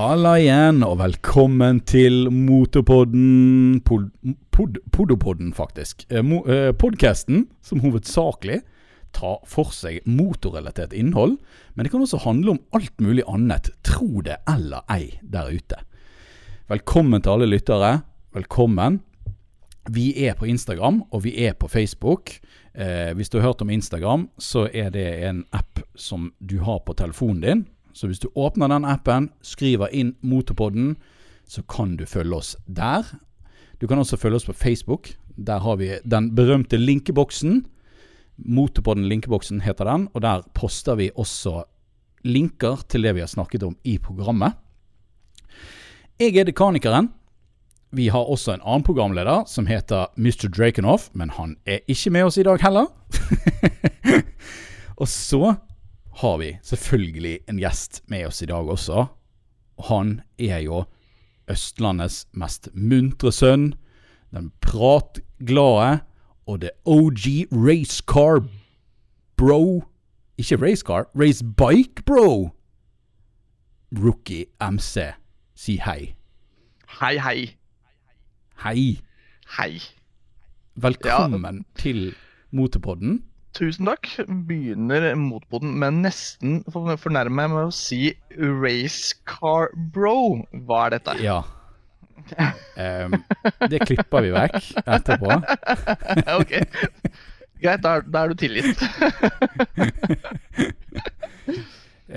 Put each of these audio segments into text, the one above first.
Halla igjen, og velkommen til Motorpodden pod, pod, Podopodden, faktisk. Eh, eh, Podkasten som hovedsakelig tar for seg motorrelatert innhold. Men det kan også handle om alt mulig annet, tro det eller ei, der ute. Velkommen til alle lyttere. Velkommen. Vi er på Instagram, og vi er på Facebook. Eh, hvis du har hørt om Instagram, så er det en app som du har på telefonen din. Så hvis du åpner den appen, skriver inn Motorpodden, så kan du følge oss der. Du kan også følge oss på Facebook. Der har vi den berømte linkeboksen. Motorpodden linkeboksen heter den, og der poster vi også linker til det vi har snakket om i programmet. Jeg er dekanikeren. Vi har også en annen programleder som heter Mr. Drakenhoff, men han er ikke med oss i dag heller. og så har vi selvfølgelig en gjest med oss i dag også. Han er jo Østlandets mest muntre sønn. Den pratglade og det OG racecar bro. Ikke racecar, racebike bro. Rookie MC. Si hei. Hei, hei. Hei. Hei. Velkommen ja. til Motorpodden. Tusen takk. Begynner motboden med nesten fornærme meg med å si racecar bro. Hva er dette? Ja. Um, det klipper vi vekk etterpå. ok. Greit, da, da er du tilgitt.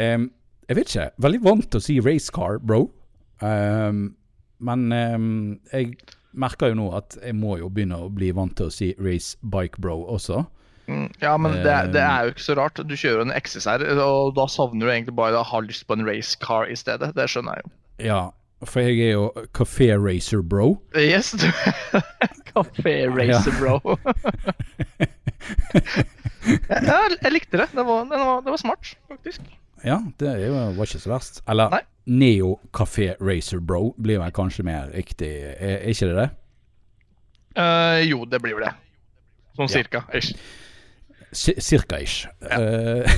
um, jeg vet ikke. Veldig vant til å si racecar bro. Um, men jeg merker jo nå at jeg må jo begynne å bli vant til å si race bike bro også. Mm, ja, men det, det, er jo ikke så rart. Du kjører en XSR, og da savner du egentlig bare å ha lyst på en racecar i stedet. Det skjønner jeg jo. Ja, for jeg er jo Café Racer Bro. Yes, du Café Racer Bro. ja, jeg likte det. Det var, det var, det var smart, faktisk. Ja, det var ikke så verst. Eller Nei. Neo Café Racer Bro blir vel kanskje mer riktig, er, er ikke det det? Uh, jo, det blir vel det. Sånn ja. cirka. Ish. Cirka-ish. Ja. Eh,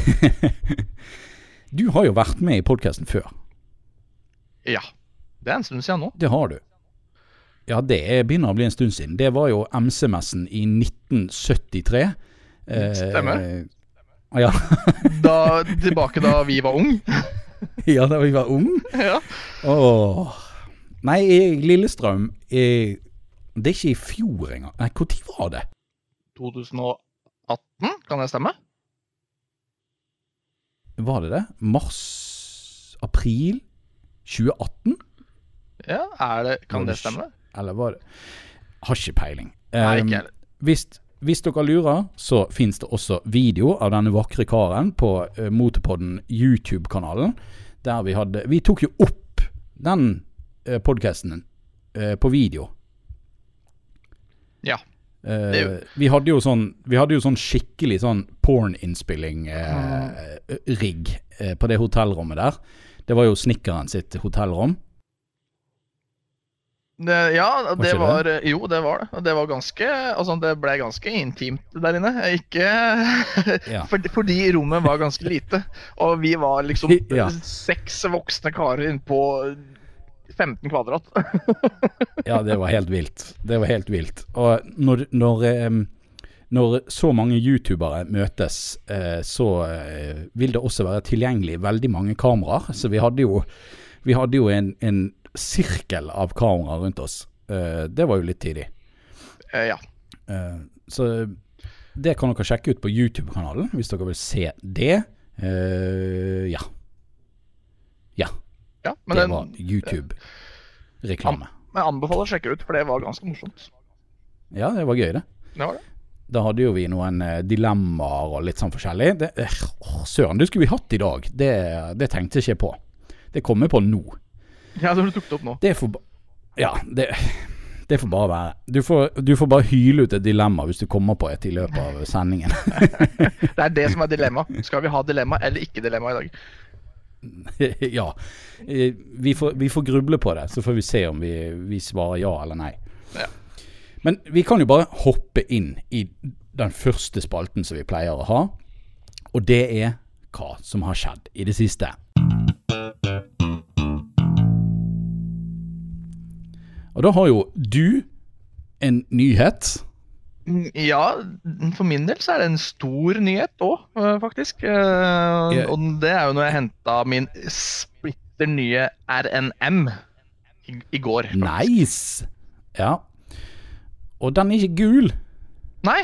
du har jo vært med i podkasten før. Ja. Det er en stund siden nå. Det har du. Ja, det begynner å bli en stund siden. Det var jo MC-messen i 1973. Eh, Stemmer. Ja. da, tilbake da vi var ung. ja, da vi var ung? Ja. Åh. Nei, Lillestrøm i, Det er ikke i fjor engang. Nei, når var det? 2008 18, kan det stemme? Var det det? Mars? April 2018? Ja, det, kan det, stemme? Eller var det Har ikke peiling. Nei, ikke heller. Hvis, hvis dere lurer, så fins det også video av denne vakre karen på uh, Motorpodden YouTube-kanalen. Der vi hadde Vi tok jo opp den uh, podkasten uh, på video. Ja. Uh, vi, hadde jo sånn, vi hadde jo sånn skikkelig sånn porninnspilling-rigg uh, uh, på det hotellrommet der. Det var jo snekkeren sitt hotellrom. Det, ja, det var, det? Jo, det var det. Det var ganske Altså, det ble ganske intimt der inne. Ikke ja. fordi rommet var ganske lite. Og vi var liksom ja. seks voksne karer innpå 15 kvadrat. ja, det var helt vilt. Det var helt vilt. Og når, når, når så mange youtubere møtes, eh, så eh, vil det også være tilgjengelig veldig mange kameraer. Så vi hadde jo, vi hadde jo en, en sirkel av kameraer rundt oss. Eh, det var jo litt tidlig. ja. Så det kan dere sjekke ut på YouTube-kanalen hvis dere vil se det. ja. Ja. Ja, det var YouTube-reklame. Men jeg anbefaler å sjekke ut, for det var ganske morsomt. Ja, det var gøy, det. Det var det. Da hadde jo vi noen uh, dilemmaer og litt sånn forskjellig. Det, uh, søren, det skulle vi hatt i dag. Det, det tenkte jeg ikke på. Det kommer på nå. Ja, det har du tok det opp nå. Det får Ja, det, det får bare være. Du får, du får, bare hyle ut et dilemma hvis du kommer på et i løpet av sendingen. det er det som er dilemma. Skal vi ha dilemma eller ikke dilemma i dag? ja. Eh, vi får, vi får, gruble på det, så får vi se om vi, vi svarer ja eller nei. Ja. Men vi kan jo bare hoppe inn i den første spalten som vi pleier å ha. Og det er hva som har skjedd i det siste. Og da har jo du en nyhet Mm, ja, for min del så er det en stor nyhet òg, eh, faktisk. Yeah. Og det er jo når jeg henta min splitter nye RNM i, går. Faktisk. Nice! Ja. Og den er ikke gul. Nei,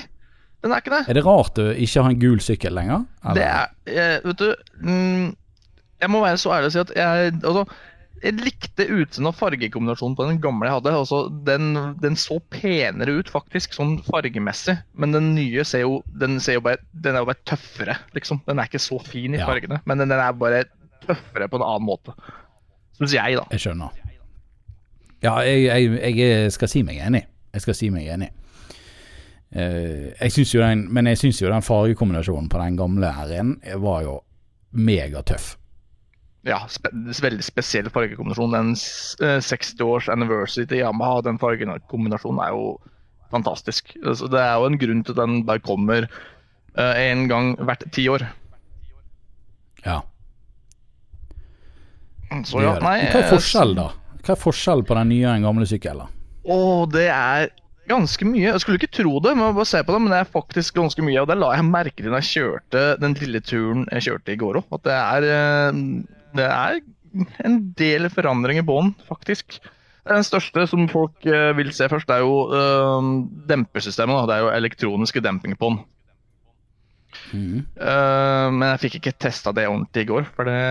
den er ikke det. Er det rart du ikke har en gul sykkel lenger? Eller? Det er uh, Vet du mm, Jeg må være så ærlig å si at jeg altså, jeg likte utseendet og fargekombinasjonen på den gamle jeg hadde. Altså, den, den, så penere ut, faktisk, sånn fargemessig. Men den nye ser jo, den ser jo bare, den er jo bare tøffere, liksom. Den er ikke så fin i ja. fargene, men den, den, er bare tøffere på en annen måte. Syns jeg, da. Jeg skjønner. Ja, jeg, jeg, jeg, skal si meg enig. Jeg skal si meg enig. Uh, jeg synes jo den, men jeg syns jo den fargekombinasjonen på den gamle R1 var jo megatøff ja, spe veldig spesiell fargekombinasjon. Den 60 års anniversary til Yamaha, den fargekombinasjonen er jo fantastisk. Altså, det er jo en grunn til at den bare kommer uh, en gang hvert ti år. Ja. Så ja, nei Hva er forskjellen, da? Hva er forskjellen på den nye og den gamle sykkelen? Å, det er ganske mye. Jeg skulle ikke tro det, men bare se på det, men det er faktisk ganske mye. Og det la jeg merke til da jeg kjørte den lille turen jeg kjørte i går òg. At det er uh, det er en del forandringer på den, faktisk. Den største som folk uh, vil se først, er jo uh, dempersystemet. Da. Det er jo elektroniske dempinger på den. Mm. Uh, men jeg fikk ikke testa det ordentlig i går, for det,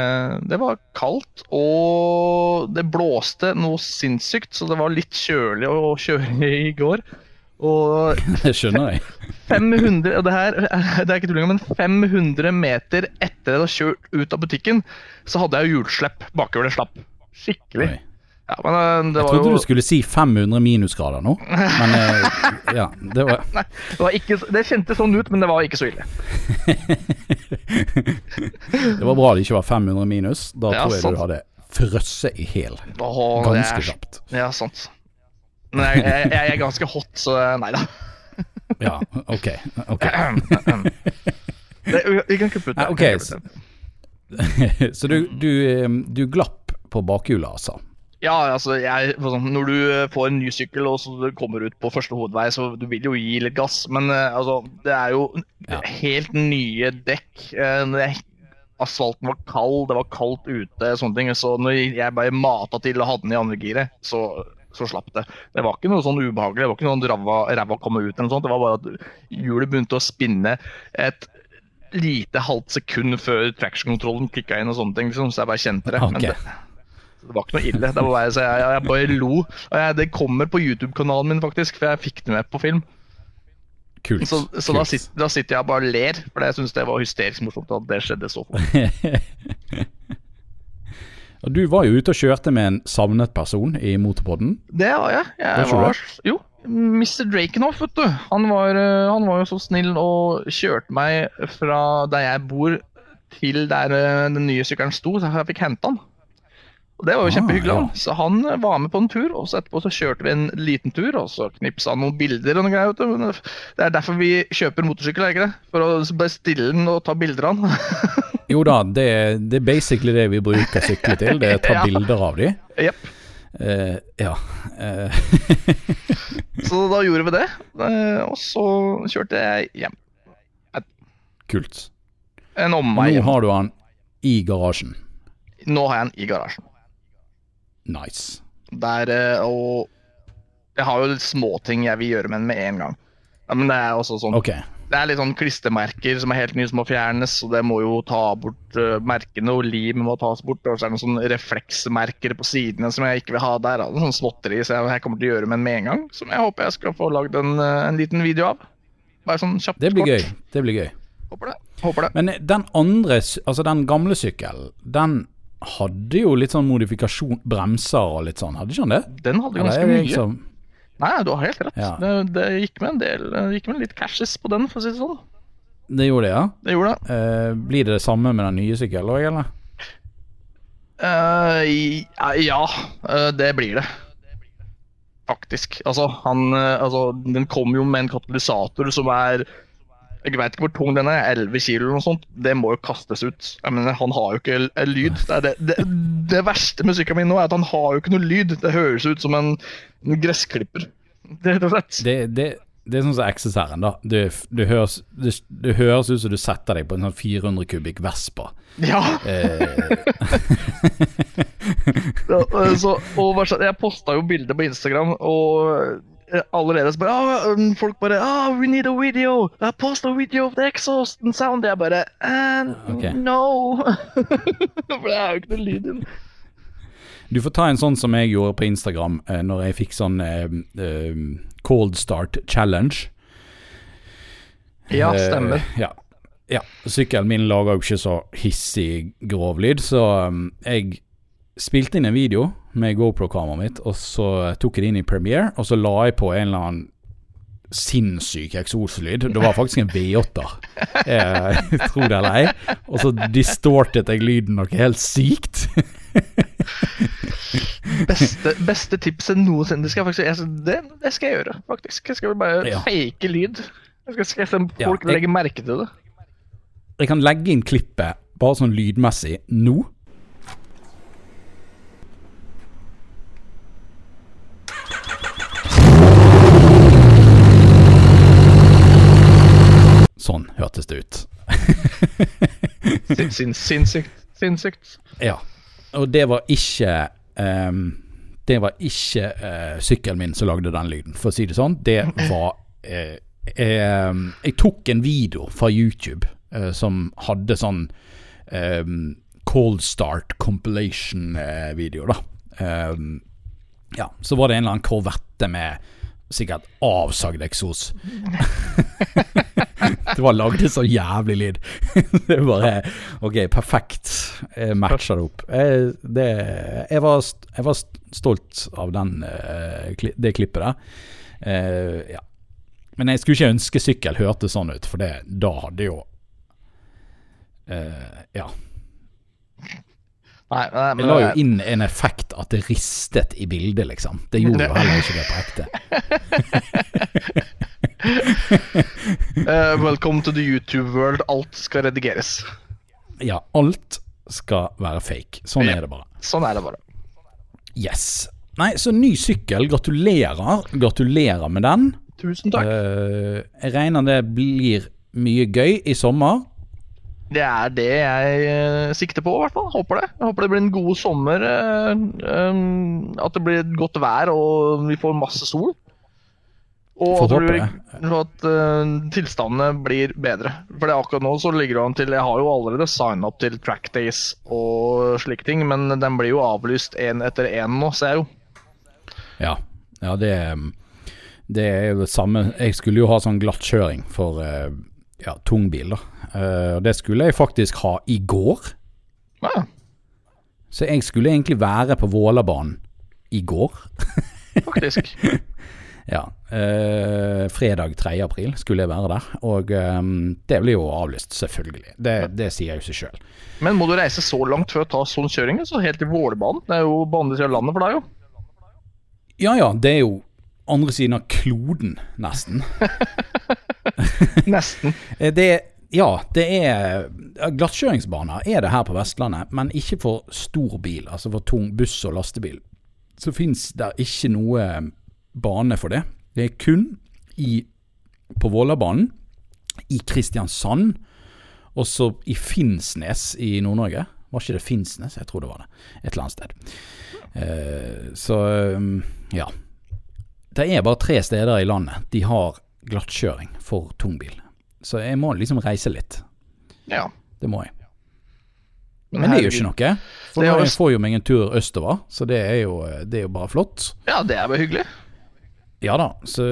det, var kaldt. Og det blåste noe sinnssykt, så det var litt kjølig å kjøre i går. Og Det skjønner jeg. 500, og det her det er ikke tulling, men 500 meter etter jeg hadde kjørt ut av butikken, så hadde jeg jo hjulslipp bakover det slapp. Skikkelig. Ja, men eh, det var jeg trodde jo... du skulle si 500 minusgrader nå, men eh, ja, det var Nei, det, var ikke, det kjentes sånn ut, men det var ikke så ille. det var bra det ikke var 500 minus. Da ja, tror jeg sant. du hadde frosset i hæl ganske kjapt. Ja, sant. Men jeg, jeg, jeg, er ganske hot, så nei da. ja, ok. okay. det, vi kan kuppe ut det. okay. Så du, du, du glapp på bakhjulet, altså? Ja, altså jeg, når du eh, får en ny sykkel og så kommer ut på første hovedvei, så du vil jo gi litt gass. Men uh, altså, det er jo ja. helt nye dekk. Uh, asfalten var kald, det var kaldt ute, sånne ting. Så når jeg bare mata til og hadde den i andre giret, så så slapp det. Det var ikke noe sånn ubehagelig. Det var ikke noe sånn ræva komme ut. eller noe sånt. Det var bare at hjulet begynte å spinne et lite halvt sekund før traction-kontrollen kicka inn og sånne ting. Liksom, så jeg bare kjente det. Okay. det, det var ikke noe ille. Det var bare, så jeg, jeg bare lo. Jeg, det kommer på YouTube-kanalen min, faktisk, for jeg fikk det med på film. Kult. Så, så Kult. Da, sitter, da, sitter, jeg og bare ler, for jeg syns det var hysterisk morsomt at det skjedde så fort. Du var jo ute og kjørte med en savnet person i motorpodden. Det var jeg. jeg var, jo, Mr. Drakenhoff, vet du. Han var, eh, han var, jo så snill og kjørte meg fra der jeg bor til der eh, den nye sykkelen sto, så jeg fikk hente han. Og Det var jo ah, kjempehyggelig. Ja. Så han var med på en tur, og så etterpå så kjørte vi en liten tur, og så knipsa han noen bilder og noe greier. Det er derfor vi kjøper motorsykkel, er ikke det? For å bestille den og ta bilder av den. jo da, det, det, er basically det vi bruker sykler til. Det er å ta ja. bilder av dem. Yep. Uh, ja. Uh. så da gjorde vi det, uh, og så kjørte jeg hjem. Kult. En omvei. Nå har du han i garasjen. Nå har jeg den i garasjen. Nice. Der, eh, og jeg har jo småting jeg vil gjøre med den med en gang. Ja, men det er også sånn okay. Det er litt sånn klistremerker som er helt nye, som må fjernes. Og det må jo ta bort uh, merkene, og lim må tas bort. Og så er det noen sånne refleksmerker på sidene som jeg ikke vil ha der. Altså, sånn småtteri så jeg, kommer til å gjøre med den med en gang. Som jeg håper jeg skal få lagd en, uh, en liten video av. Bare sånn kjapt Det blir kort. gøy. Det blir gøy. Håper det. Håper det. Men den andre, altså den gamle sykkelen, den hadde jo litt sånn modifikasjon, bremser og litt sånn, hadde ikke han det? Den hadde ganske mye. Liksom... Nei, du har helt rett. Ja. Det, det, gikk med en del Det gikk med litt cashes på den, for å si det sånn. Det gjorde det, ja? Det gjorde det. Uh, blir det det samme med den nye sykkelen òg, eller? Uh, ja, uh, det blir det. Faktisk. Altså, han, altså, den kommer jo med en katalysator som er jeg vet ikke hvor tung den er, 11 kilo eller noe sånt. Det må jo kastes ut. Jeg mener, Han har jo ikke lyd. Det, det, det, det verste med sykkelen min nå er at han har jo ikke noe lyd. Det høres ut som en, en gressklipper. Det, det, det, det er sånn som XSR-en, da. Det, du høres, det, det, høres, ut som du setter deg på en sånn 400 kubikk Vespa. Ja. Eh. ja så, og jeg posta jo bilde på Instagram, og allerede så bare ah, um, Folk bare oh, 'We need a video! Uh, post a video of the exhaust and sound!' Jeg bare uh, okay. No! For det er jo ikke noe lyd i den. Du får ta en sånn som jeg gjorde på Instagram eh, når jeg fikk sånn eh, eh, Cold Start Challenge. Ja, stemmer. Eh, ja. ja. Sykkelen min lager jo ikke så hissig grov lyd, så um, jeg spilte inn en video med GoPro-kameraet mitt, og så tok jeg det inn i Premiere, og så la jeg på en eller annen sinnssyk eksoslyd. Det var faktisk en V8-er, jeg tror det eller ei. Og så distortet jeg lyden noe helt sykt. beste, beste tipset noensinne. Det skal, faktisk, jeg, det, det, skal jeg gjøre, faktisk. Jeg skal bare ja. fake lyd. Jeg skal, skal om folk ja, legger merke til det. Jeg kan legge inn klippet, bare sånn lydmessig, nå. Sånn hørtes det ut. Sinnssykt. Sinnssykt. Ja. Og det var ikke um, Det var ikke uh, sykkelen min som lagde den lyden, for å si det sånn. Det var uh, jeg, jeg, tok en video fra YouTube uh, som hadde sånn um, Cold Start compilation-video, da. Um, ja, så var det en eller annen korvette med sikkert avsagd eksos. det var lagd så jævlig lyd. det er bare Ok, perfekt. Jeg matcha det opp. Jeg, det, jeg, var, jeg, var, stolt av den, eh, det klippet der. Uh, ja. Men jeg skulle ikke ønske sykkel hørte sånn ut, for det, da hadde jo uh, Ja. Nei, nei, men, jeg la jo inn en effekt at det ristet i bildet, liksom. Det gjorde jo heller ikke det på ekte. uh, welcome to the YouTube world. Alt skal redigeres. Ja, alt skal være fake. Sånn ja, er det bare. Sånn er det bare. Yes. Nei, så ny sykkel. Gratulerer. Gratulerer med den. Tusen takk. Uh, jeg regner det blir mye gøy i sommer. Det er det jeg uh, sikter på, i hvert fall. Håper det. Jeg håper det blir en god sommer. At det blir et godt vær og vi får masse sol. Og at, blir, at uh, tilstandene blir bedre. For det akkurat nå så ligger det an til Jeg har jo allerede signa opp til trackdays og slike ting, men den blir jo avlyst én etter én nå, ser jeg jo. Ja, ja det, det, er jo det samme. Jeg skulle jo ha sånn glattkjøring for ja, tungbil, da. Uh, det skulle jeg faktisk ha i går. Ja. Så jeg skulle egentlig være på Vålerbanen i går. faktisk. Ja. Eh, fredag 3. april skulle jeg være der. Og eh, det blir jo avlyst, selvfølgelig. Det, det sier jo seg sjøl. Men må du reise så langt før å ta sånn kjøring? Så helt til Vålerbanen? Det er jo på andre siden av landet for deg, jo. Ja ja, det er jo andre siden av kloden, nesten. nesten. det, ja, det er Glattkjøringsbaner er det her på Vestlandet, men ikke for stor bil, altså for tung buss og lastebil. Så fins det ikke noe bane for det. Det er kun i, på Vålerbanen, i Kristiansand, og så i Finnsnes i Nord-Norge. Var ikke det Finnsnes? Jeg tror det var det. Et eller annet sted. Uh, så um, ja. Det er bare tre steder i landet de har glattkjøring for tungbil. Så jeg må liksom reise litt. Ja. Det må jeg. Men, Men det er jo ikke noe. For jeg får jo meg en tur østover, så det er, jo, det er jo bare flott. Ja, det er bare hyggelig. Ja da, så,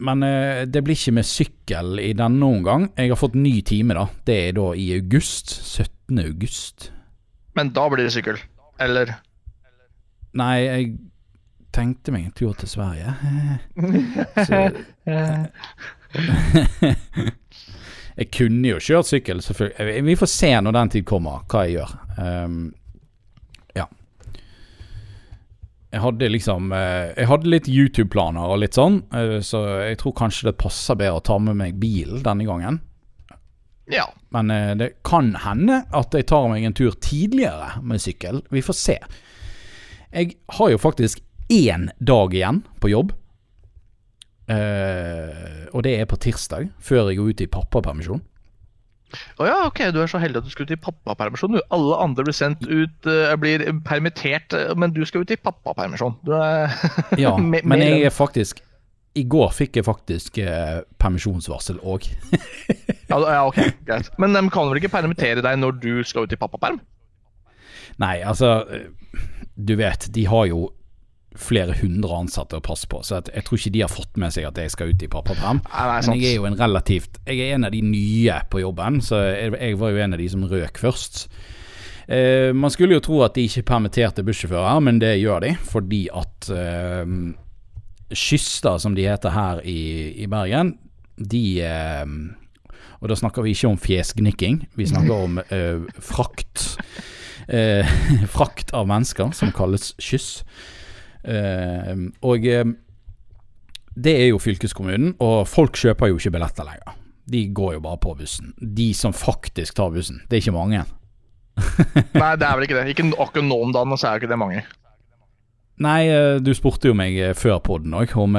men eh, det blir ikke med sykkel i denne omgang. Jeg har fått ny time, da. Det er da i august. 17. august. Men da blir det sykkel? Eller? Nei, jeg tenkte meg en tur til Sverige. Så, Jeg kunne jo kjørt sykkel, selvfølgelig. Vi får se når den tid kommer, hva jeg gjør. Um, ja. Jeg hadde liksom uh, Jeg hadde litt YouTube-planer og litt sånn, uh, så jeg tror kanskje det passer bedre å ta med meg bilen denne gangen. Ja. Men uh, det kan hende at jeg tar meg en tur tidligere med sykkel. Vi får se. Jeg har jo faktisk én dag igjen på jobb. Og det er på tirsdag, før jeg går ut i pappapermisjon. Å oh ja, ok, du er så heldig at du skal ut i pappapermisjon. Alle andre blir sendt ut, uh, blir permittert, men du skal ut i pappapermisjon. ja, men jeg er faktisk I går fikk jeg faktisk eh, permisjonsvarsel òg. ja, ja, ok, greit. Men de kan vel ikke permittere deg når du skal ut i pappaperm? Nei, altså Du vet, de har jo flere hundre ansatte å passe på, så jeg tror ikke de har fått med seg at jeg skal ut i pappaperm. Men jeg er jo en relativt Jeg er en av de nye på jobben, så jeg, jeg var jo en av de som røk først. Eh, man skulle jo tro at de ikke permitterte bussjåfører, men det gjør de, fordi at eh, Kyster, som de heter her i, i Bergen, de eh, Og da snakker vi ikke om fjesgnikking, vi snakker om eh, frakt. Eh, frakt av mennesker, som kalles kyss. Uh, og uh, det er jo fylkeskommunen, og folk kjøper jo ikke billetter lenger. De går jo bare på bussen. De som faktisk tar bussen. Det er ikke mange. Nei, det er vel ikke det. Ikke akkurat nå om dagen, så er ikke det mange. Nei, uh, du spurte jo meg før poden òg om,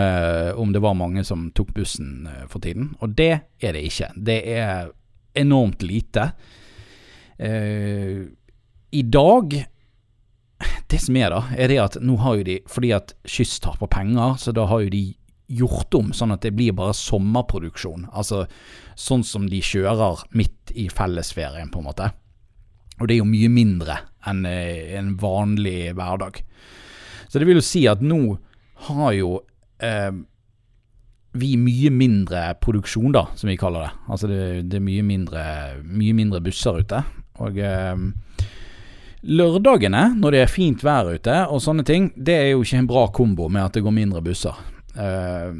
om det var mange som tok bussen for tiden. Og det er det ikke. Det er enormt lite. I dag det som er, da, er det at nå har jo de Fordi at Kyss taper penger, så da har jo de gjort om sånn at det blir bare sommerproduksjon. Altså sånn som de kjører midt i fellesferien, på en måte. Og det er jo mye mindre enn eh, en vanlig hverdag. Så det vil jo si at nå har jo eh, vi mye mindre produksjon, da, som vi kaller det. Altså det, det er mye mindre, mye mindre busser ute. Og eh, Lørdagene, når det er fint vær ute og sånne ting, det er jo ikke en bra kombo med at det går mindre busser. Uh,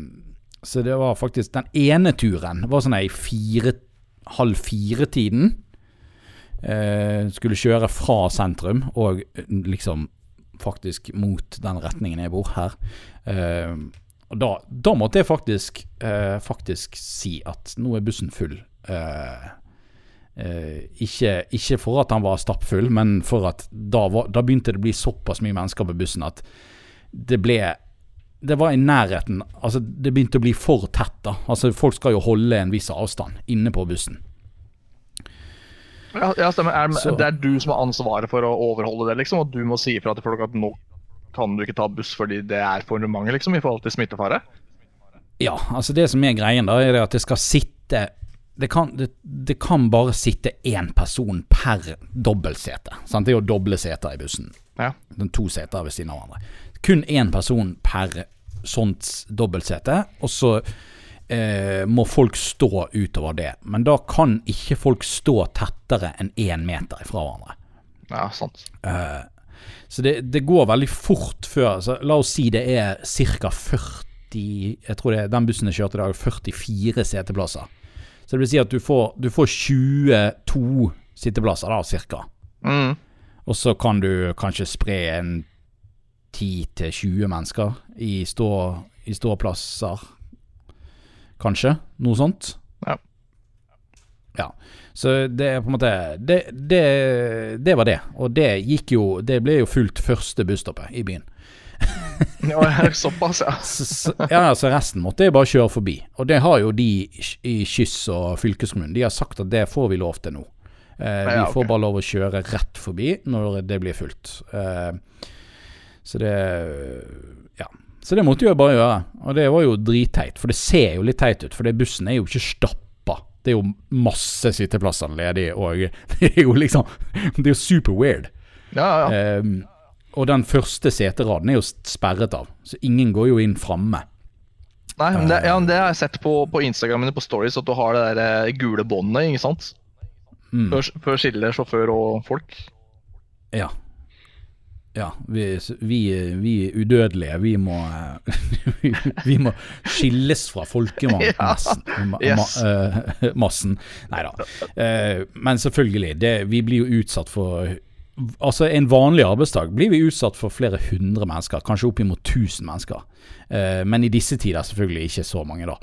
så det var faktisk Den ene turen var sånn ei fire, halv fire-tiden. Uh, skulle kjøre fra sentrum og liksom faktisk mot den retningen jeg bor her. Og da, da, måtte jeg faktisk, faktisk si at nå er bussen full. Uh, Eh, ikke, ikke, for at han var stappfull, men for at da, var, da, begynte det å bli såpass mye mennesker på bussen at det ble Det var i nærheten Altså, det begynte å bli for tett, da. Altså, folk skal jo holde en viss avstand inne på bussen. Ja, ja stemmer. Er, det er du som har ansvaret for å overholde det, liksom, og du må si ifra til folk at nå kan du ikke ta buss fordi det er for mange, liksom, i forhold til smittefare? Ja, altså det som er greien, da, er at det skal sitte det kan, det, det kan, bare sitte én person per dobbeltsete. Sant? Det er jo doble seter i bussen. Ja. To seter ved siden av hverandre. Kun én person per sånt dobbeltsete, og så eh, må folk stå utover det. Men da kan ikke folk stå tettere enn én meter fra hverandre. Ja, sant. Eh, så det, det, går veldig fort før så La oss si det er ca. 40 Jeg tror det, den bussen jeg kjørte i dag, 44 seteplasser. Så det vil si at du får, du får 22 sitteplasser, da, cirka. Mm. Og så kan du kanskje spre en 10-20 mennesker i, stå, i ståplasser, kanskje. Noe sånt. Ja. Ja. Så det er på en måte det, det, det, var det. Og det gikk jo Det ble jo fullt første busstoppet i byen. Ja, såpass, ja. så, ja, så resten måtte jeg bare kjøre forbi. Og det har jo de i Kyss og fylkeskommunen. De har sagt at det får vi lov til nå. Eh, vi får bare lov å kjøre rett forbi når det blir fullt. Eh, så det Ja. Så det måtte jeg bare gjøre. Og det var jo dritteit, for det ser jo litt teit ut. For det bussen er jo ikke stappa. Det er jo masse sitteplasser ledig, og det er jo liksom Det er jo super weird. Ja, ja. Um, og den første seteraden er jo sperret av, så ingen går jo inn framme. Nei, men det, ja, det har jeg sett på, på Instagram på Stories, at du har det der eh, gule båndet, ikke sant? Mm. Før, før skiller sjåfør og folk. Ja. Ja, vi, vi, vi udødelige, vi må Vi må skilles fra folkemassen. Ja. Yes. Uh. Nei da. Uh, men selvfølgelig, det, vi blir jo utsatt for Altså En vanlig arbeidsdag blir vi utsatt for flere hundre mennesker, kanskje oppimot 1000 mennesker. Eh, men i disse tider selvfølgelig ikke så mange, da.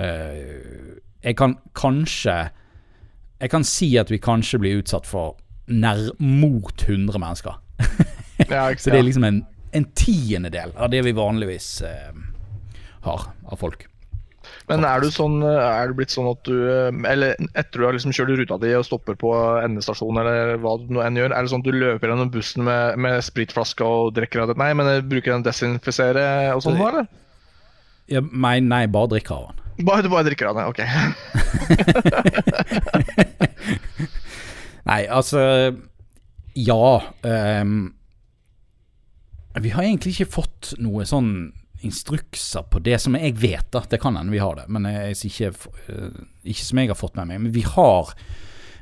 Eh, jeg kan kanskje Jeg kan si at vi kanskje blir utsatt for nær mot 100 mennesker. ja, så det er liksom en, en tiendedel av det vi vanligvis eh, har av folk. Men er du, sånn, er du blitt sånn at du Eller etter du har liksom kjørt ruta di og stopper på endestasjonen, eller hva du nå enn gjør, er det sånn at du løper gjennom bussen med, med spritflaske og drikker av det? Nei, men bruker den desinfisere og sånn, eller? Ja, nei, nei, bare drikker av den. Bare, du bare drikker av den, ok. nei, altså Ja. Um, vi har egentlig ikke fått noe sånn instrukser på det som jeg vet, da. Det kan hende vi har det, men jeg, ikke, eh, ikke som jeg har fått med meg. Men vi har,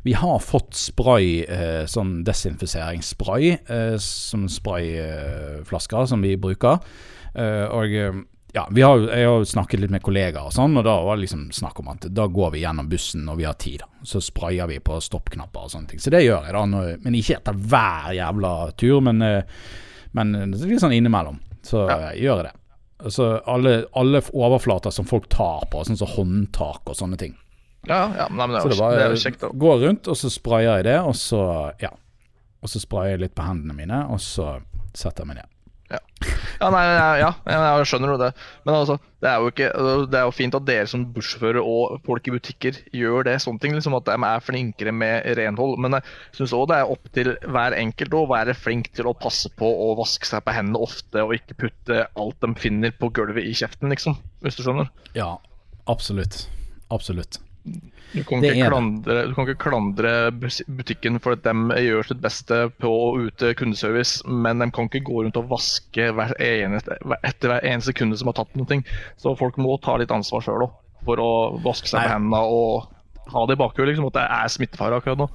vi har fått spray, eh, sånn desinfiseringsspray, eh, som sprayflasker som vi bruker. og ja, har, jeg har snakket litt med kollegaer og sånn, og da var det liksom snakk om at da går vi gjennom bussen når vi har tid. da. Så sprayer vi på stoppknapper og sånne ting. Så det gjør jeg da, når, men ikke etter hver jævla tur, men, men litt sånn innimellom. Så ja. gjør jeg det. Altså alle, alle, overflater som folk tar på, sånn som håndtak og sånne ting. Ja, ja men det er, jo, det er kjekt. Går rundt, og så sprayer jeg det, og så ja. Og så sprayer jeg litt på hendene mine, og så setter jeg meg ned. Ja. Ja, nei, ja, jeg skjønner jo det. Men altså, det er jo, ikke, det er jo fint at dere som bussjåfører og folk i butikker gjør det. sånne ting, liksom At de er flinkere med renhold. Men jeg syns òg det er opp til hver enkelt å være flink til å passe på å vaske seg på hendene ofte, og ikke putte alt de finner på gulvet i kjeften, liksom. Hvis du skjønner? Ja, absolutt. Absolutt. Du kan, klandre, du kan, ikke klandre, butikken for at de gjør sitt beste på å ute kundeservice, men de kan ikke gå rundt og vaske hver eneste, etter hver eneste kunde som har tatt noe. Så folk må ta litt ansvar sjøl for å vaske seg på hendene og ha det i bakhodet liksom, at det er smittefare akkurat nå.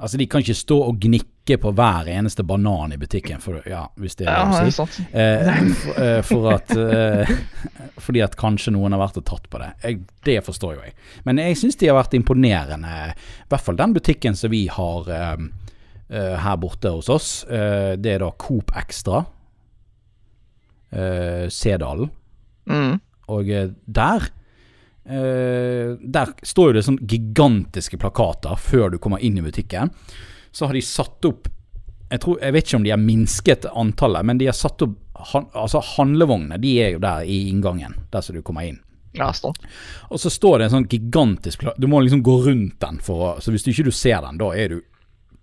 Altså, de kan ikke stå og gnikke på hver eneste banan i butikken, for, ja, hvis det er ja, å si. Eh, for, eh, for, at eh, Fordi at kanskje noen har vært og tatt på det. Jeg, det forstår jo jeg. Men jeg syns de har vært imponerende. I hvert fall den butikken som vi har eh, her borte hos oss. Det er da Coop Extra. Sedalen. Mm. Og der der står jo det sånn gigantiske plakater før du kommer inn i butikken. Så har de satt opp Jeg, tror, jeg vet ikke om de har minsket antallet, men de har satt opp han, altså Handlevogner de er jo der i inngangen, der som du kommer inn. Ja, stå. Og så står det en sånn gigantisk Du må liksom gå rundt den, å, så hvis du ikke du ser den, da er du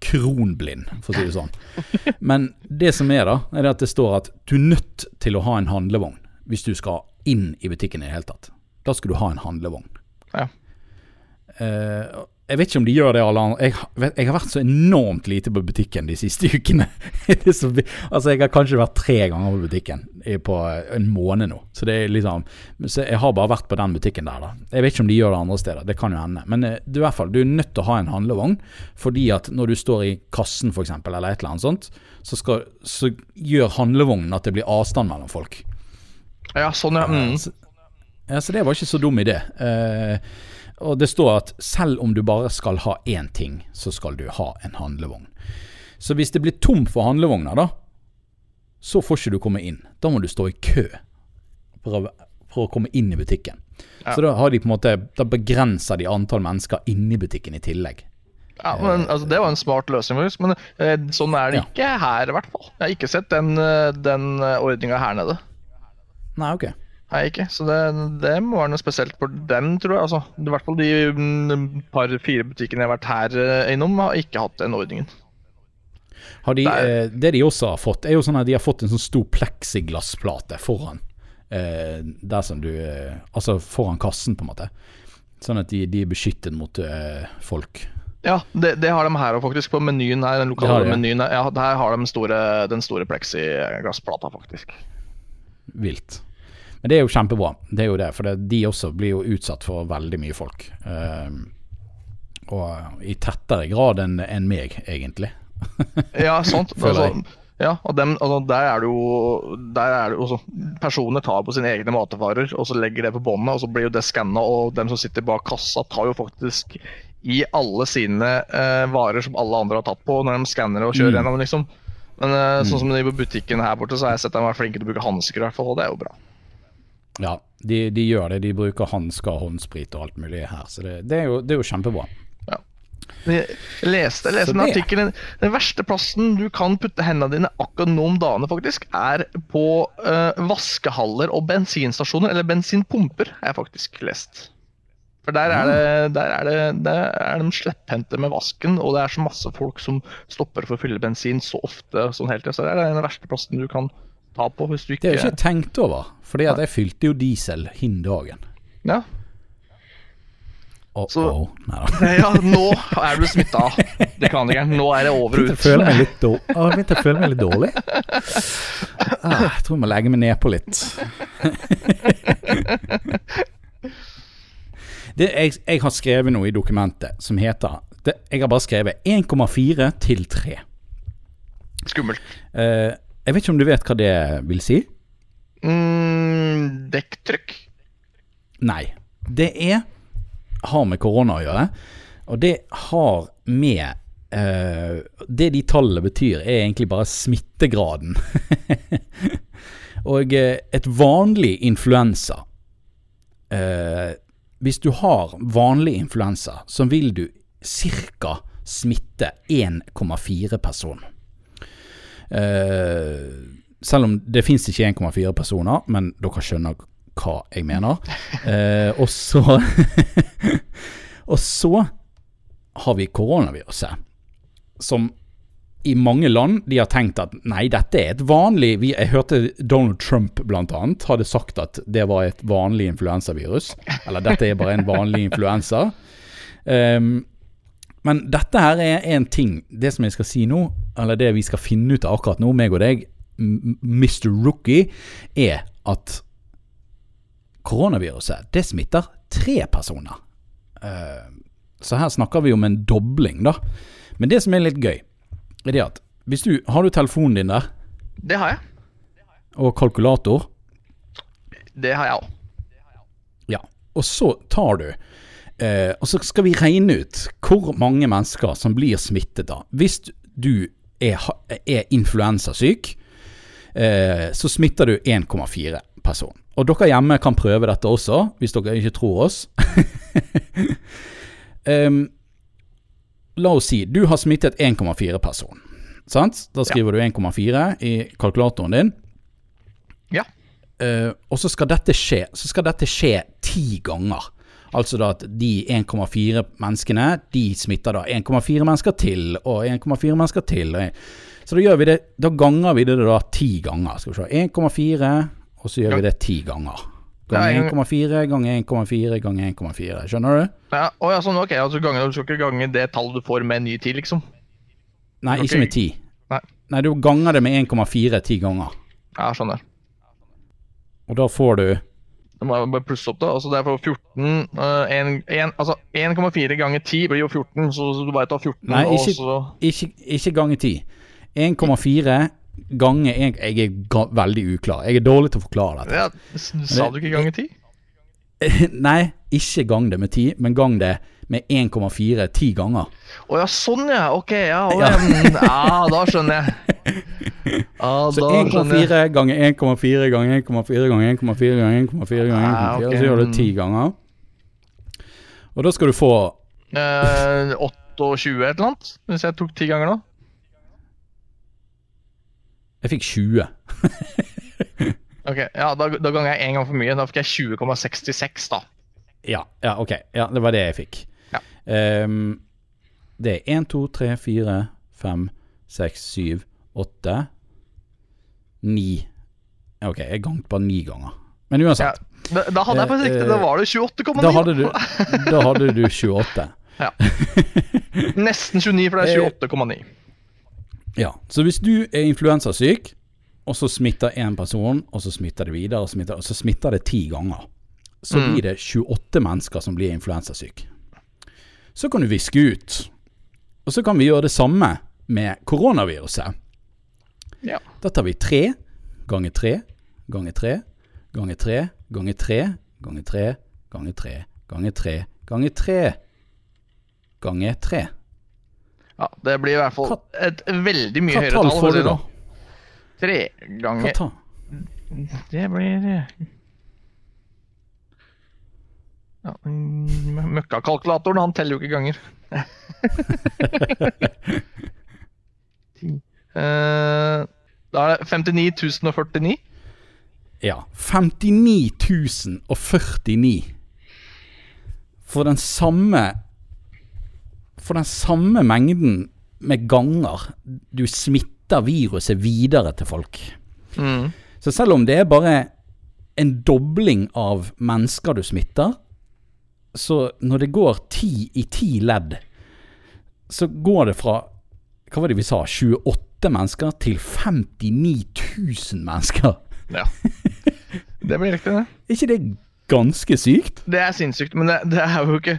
kronblind, for å si det sånn. Men det som er, da, er at det står at du er nødt til å ha en handlevogn hvis du skal inn i butikken i det hele tatt. Da skal du ha en handlevogn. Ja. Uh, jeg vet ikke om de gjør det alle andre. Jeg, jeg, har vært så enormt lite på butikken de siste ukene. så, altså Jeg har kanskje vært tre ganger på butikken på en måned nå. Så det er liksom Så jeg har bare vært på den butikken der, da. Jeg vet ikke om de gjør det andre steder, det kan jo hende. Men uh, du, i hvert fall, du er nødt til å ha en handlevogn, fordi at når du står i kassen f.eks., eller et eller annet sånt, så, skal, så gjør handlevognen at det blir avstand mellom folk. Ja, sånn ja. Mm. Ja, Så det var ikke så dum idé. Eh, og det står at selv om du bare skal ha én ting, så skal du ha en handlevogn. Så hvis det blir tom for handlevogner, da, så får ikke du komme inn. Da må du stå i kø for å, for å komme inn i butikken. Ja. Så da har de på en måte Da begrenser de antall mennesker inni butikken i tillegg. Ja, men altså, Det var en smart løsning, men eh, sånn er det ja. ikke her, i hvert fall. Jeg har ikke sett den, eh, den eh, ordninga her nede. Nei, ok. Nei, ikke. Så det, det, må være noe spesielt for dem, tror jeg. Altså, I hvert fall de mm, par-fire butikkene jeg har vært her eh, innom, har ikke hatt den ordningen. Har de, eh, det de også har fått, er jo sånn at de har fått en sånn stor pleksiglassplate foran. Eh, der som du eh, Altså foran kassen, på en måte. Sånn at de, de er beskyttet mot folk. Ja, det, det, har de her òg, faktisk. På menyen her. Den lokale de, menyen. Ja, der har de store, den store pleksiglassplata, faktisk. Vilt. Men det er jo kjempebra. Det er jo det, for det, de også blir jo utsatt for veldig mye folk. Uh, og i tettere grad enn en meg, egentlig. ja, sant. Altså, ja, og dem, altså, der er det jo, der er det, også, Personer tar på sine egne matvarer og så legger det på båndet, og så blir jo det skanna. Og dem som sitter bak kassa, tar jo faktisk i alle sine uh, varer som alle andre har tatt på, når de skanner og kjører mm. gjennom. liksom. Men mm. sånn som i butikken her borte, så har jeg sett dem være flinke til å bruke hansker, og det er jo bra. Ja, de, de, gjør det. De bruker hansker, håndsprit og alt mulig her. Så det, det, er, jo, det er, jo, kjempebra. Ja. Jeg leste, leste en artikkel Den, verste plassen du kan putte hendene dine akkurat nå om dagene, faktisk, er på uh, vaskehaller og bensinstasjoner. Eller bensinpumper, har jeg faktisk lest. For der er, det, der er, det, der er de slepphendte med vasken, og det er så masse folk som stopper for å fylle bensin så ofte. sånn hele tiden. Så det er den verste plassen du kan ta på. hvis du ikke... Det har jeg ikke tenkt over, for jeg fylte jo diesel hin dagen. Ja. Oh, så, oh. ja, nå er du smitta, mekanikeren. Nå er det over og ut. Jeg litt, dårlig. jeg meg litt dårlig. Ah, jeg tror jeg må legge meg nedpå litt. Det, jeg, jeg, har skrevet noe i dokumentet som heter det, Jeg har bare skrevet 1,4 til 3. Skummelt. Uh, jeg vet ikke om du vet hva det vil si? Mm, dekktrykk? Nei. Det er har med korona å gjøre. Og det har med uh, Det de tallene betyr, er egentlig bare smittegraden. og uh, et vanlig influensa uh, hvis du har vanlig influensa, så vil du ca. smitte 1,4 person. Uh, selv om det fins ikke 1,4 personer, men dere skjønner hva jeg mener. Uh, og så Og så har vi koronaviruset, som i mange land de har tenkt at nei, dette er et vanlig Jeg hørte Donald Trump bl.a. hadde sagt at det var et vanlig influensavirus. Eller dette er bare en vanlig influensa. Um, men dette her er en ting Det som jeg skal si nå, eller det vi skal finne ut av akkurat nå, meg og deg, Mr. Rookie, er at koronaviruset det smitter tre personer. Uh, så her snakker vi om en dobling, da. Men det som er litt gøy, er det at hvis du Har du telefonen din der? Det har jeg. Og kalkulator? Det har jeg òg. Ja. Og så tar du eh, Og så skal vi regne ut hvor mange mennesker som blir smittet da. Hvis du er, er influensasyk, eh, så smitter du 1,4 person. Og dere hjemme kan prøve dette også, hvis dere ikke tror oss. um, La oss si du har smittet 1,4 person. Sant? Da skriver ja. du 1,4 i kalkulatoren din. Ja. Uh, og så skal dette skje Så skal dette skje ti ganger. Altså da at de 1,4 menneskene, de smitter da 1,4 mennesker til, og 1,4 mennesker til. Så da det Da ganger vi det da ti ganger. Skal vi se. 1,4, og så gjør vi det ti ganger. Ganger 1,4 ganger 1,4 ganger 1,4. Skjønner du? Ja, oh, ja, sånn, ok, altså ganger, Du skal ikke gange det tallet du får med en ny tid, liksom? Nei, ikke med ti. Nei. Nei, du ganger det med 1,4 ti ganger. Ja, skjønner. Og da får du Da må jeg bare plusse opp, da. Altså det er for 14 uh, 1, 1, Altså 1,4 ganger 10 blir jo 14, så du bare tar 14 Nei, ikke, så ikke, ikke ganger 10. 1,4 ganger 1 Jeg er ga, veldig uklar. Jeg er dårlig til å forklare dette. Ja, sa du ikke ganger 10? Nei, ikke gang det med 10, men gang det med 1,4 ti ganger. Å oh, ja, sånn ja. Ok, ja. Oh, ja. ja da skjønner jeg. Ah, så 1,4 ganger 1,4 ganger 1,4 ganger 1,4 ganger 1,4 ganger 1,4, ah, okay. så gjør du ti ganger. Og da skal du få eh, 28 et eller annet, hvis jeg tok ti ganger nå. Jeg fikk 20. ok, ja, da, da ganger jeg én gang for mye. Da fikk jeg 20,66, da. Ja, ja, ok. Ja, det var det jeg fikk. Um, det er 1, 2, 3, 4, 5, 6, 7, 8, 9 Ok, jeg ganget bare ni ganger. Men uansett. Ja, da, hadde jeg faktisk riktig. Da var det 28,9. Da hadde du, da hadde du 28. ja. Nesten 29, for det er 28,9. Ja, så hvis du er influensasyk, og så smitter én person, og så smitter det videre, og, smitter, og så smitter det ti ganger, så mm. blir det 28 mennesker som blir influensasyke. Så kan du viske ut. Og så kan vi gjøre det samme med koronaviruset. Ja. Da tar vi tre ganger tre ganger tre ganger tre ganger tre ganger tre ganger tre ganger tre ganger tre ganger tre. Ja, det blir i hvert fall et veldig mye høyere tall. Hva tall får du da? Sånn. Tre ganger? Det blir Ja, Møkkakalkulatoren, han teller jo ikke ganger. uh, da er det 59 049. Ja. 59 049. For den samme For den samme mengden med ganger du smitter viruset videre til folk. Mm. Så selv om det er bare en dobling av mennesker du smitter, så når det går ti i ti ledd, så går det fra Hva var det vi sa? 28 mennesker til 59 000 mennesker. Ja. Det blir riktig, det. Er ikke det ganske sykt? Det er sinnssykt, men det, det, er jo ikke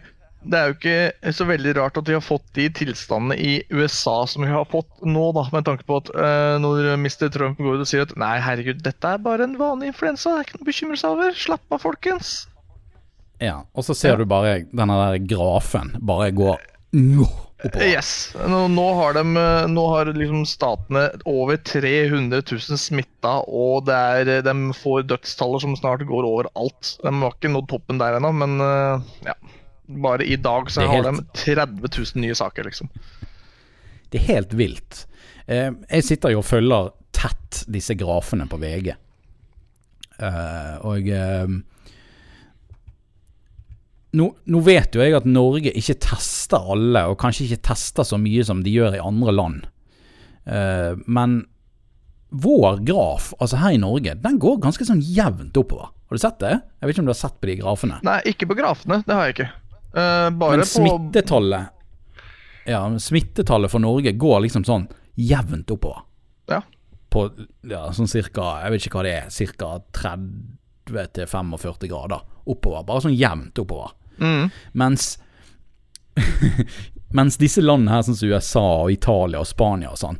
det er jo ikke så veldig rart at vi har fått de tilstandene i USA som vi har fått nå, da, med tanke på at uh, når Mr. Trump går ut og sier at nei, herregud, dette er bare en vanlig influensa, det er ikke noe å bekymre seg over, slapp av, folkens. Ja, og så ser du bare denne der grafen bare gå oppover. Yes. Nå, nå, har de, nå har liksom statene over 300 000 smitta, og er, de får dødstaller som snart går over alt. De har ikke nådd toppen der ennå, men eh, ja. Bare i dag så har helt... de 30 000 nye saker, liksom. Det er helt vilt. Eh, jeg sitter jo og følger tett disse grafene på VG. Eh, og nå, nå, vet jo jeg at Norge ikke tester alle, og kanskje ikke tester så mye som de gjør i andre land. Uh, men vår graf, altså her i Norge, den går ganske sånn jevnt oppover. Har du sett det? Jeg vet ikke om du har sett på de grafene? Nei, ikke på grafene. Det har jeg ikke. Uh, men smittetallet Ja, smittetallet for Norge går liksom sånn jevnt oppover. Ja. På ja, sånn cirka, jeg vet ikke hva det er, ca. 30-45 grader oppover. Bare sånn jevnt oppover. Mm. Mens Mens disse landene her, sånn som USA og Italia og Spania og sånn,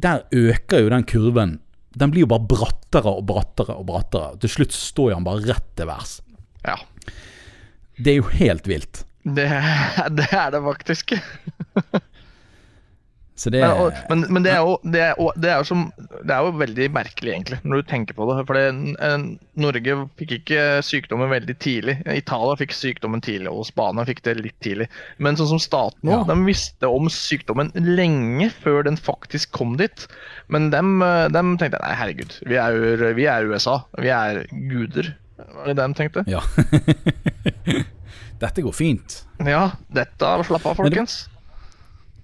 der øker jo den kurven. Den blir jo bare brattere og brattere og brattere. Til slutt står han bare rett til værs. Ja. Det er jo helt vilt. Det, det er det faktisk. Det men, og, men, men, det, er jo, det, er, det, er som, det, er jo, veldig merkelig, egentlig, når du tenker på det. For Norge fikk ikke sykdommen veldig tidlig. Italia fikk sykdommen tidlig, og Spania fikk det litt tidlig. Men sånn som staten ja. de visste om sykdommen lenge før den faktisk kom dit. Men de, de tenkte nei, herregud, vi er, vi er USA. Vi er guder. Var det det de tenkte? Ja. dette går fint. Ja, dette Slapp av, folkens.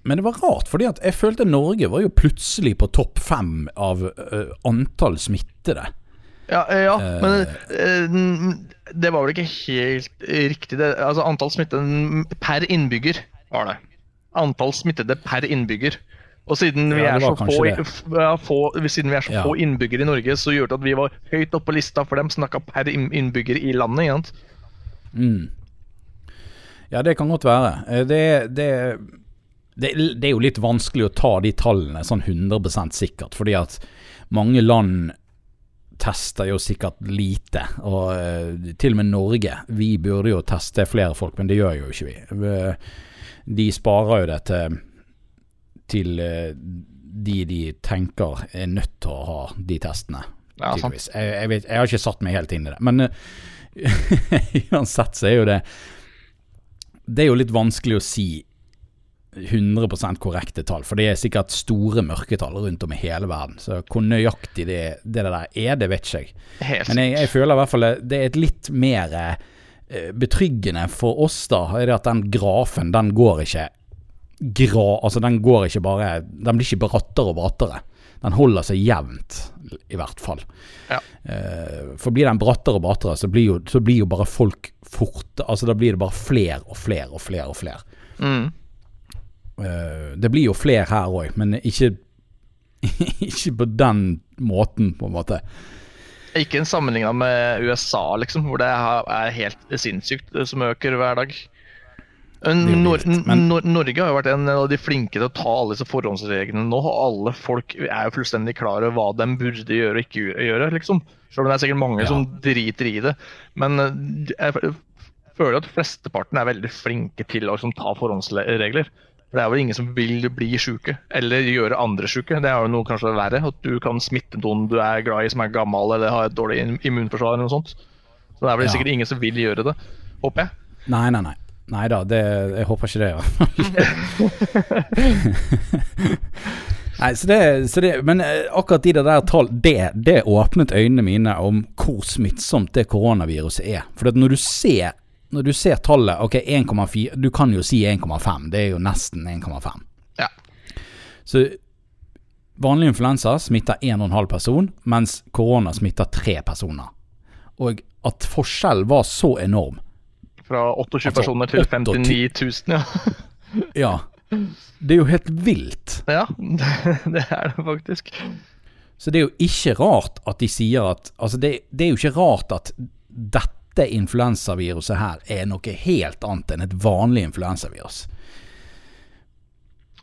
Men det var rart, fordi at jeg følte Norge var jo plutselig på topp fem av uh, antall smittede. Ja, ja uh, men uh, det var vel ikke helt riktig. Det, altså Antall smittede per innbygger var det. Antall smittede per innbygger. Og siden vi, ja, er så, få, få, siden vi er så ja. få innbyggere i Norge, så gjorde det at vi var høyt oppe på lista, for dem snakka per innbygger i landet. Ikke mm. Ja, det kan godt være. Det, det det, det, er jo litt vanskelig å ta de tallene sånn 100 sikkert, fordi at mange land tester jo sikkert lite. Og uh, til og med Norge. Vi burde jo teste flere folk, men det gjør jo ikke vi. De sparer jo det til, til uh, de de tenker er nødt til å ha de testene. Ja, jeg, jeg, vet, jeg, har ikke satt meg helt inn i det. Men uansett så er jo det Det er jo litt vanskelig å si 100% korrekte tall, for det er sikkert store mørketall rundt om i hele verden. Så hvor nøyaktig det, det der er, det vet ikke jeg. Helt. Men jeg, jeg, føler i hvert fall det er et litt mer eh, betryggende for oss, da, er det at den grafen, den går ikke gra, altså den går ikke bare Den blir ikke brattere og brattere. Den holder seg jevnt, i hvert fall. Ja. Eh, for blir den brattere og brattere, så blir jo, så blir jo bare folk fort Altså da blir det bare flere og flere og flere og flere. Mm. Uh, det blir jo flere her òg, men ikke, ikke på den måten, på en måte. Ikke en sammenligna med USA, liksom, hvor det er helt sinnssykt eh, som øker hver dag. Nor men... Nor Norge har jo vært en av de flinke til å ta alle disse forhåndsreglene nå. og Alle folk er jo fullstendig klar over hva de burde gjøre og ikke gjøre. liksom. Selv om det er sikkert mange ja. som driter i det. Men eh, jeg føler at flesteparten er veldig flinke til å liksom, ta forhåndsregler. For Det er vel ingen som vil bli syke, eller gjøre andre syke. Det er jo noe kanskje verre. At du kan smitte noen du er glad i som er gammel eller har et dårlig immunforsvar. eller noe sånt. Så det er vel ja. sikkert ingen som vil gjøre det, håper jeg. Nei, nei, nei. Nei da, det, jeg håper ikke det, ja. Nei, så det, så det, men eh, akkurat de der tall, det, det åpnet øynene mine om hvor smittsomt det koronaviruset er. For når du ser, når du ser tallet, ok 1,4 Du kan jo si 1,5, det er jo nesten 1,5. Ja. Så vanlig influensa smitter 1,5 person, mens korona smitter 3 personer. Og at forskjellen var så enorm fra 28 altså, personer til 59 000, ja. ja. Det er jo helt vilt. Ja, det er det faktisk. Så det er jo ikke rart at de sier at Altså, det, det er jo ikke rart at dette influensaviruset her er noe helt annet enn et vanlig influensavirus.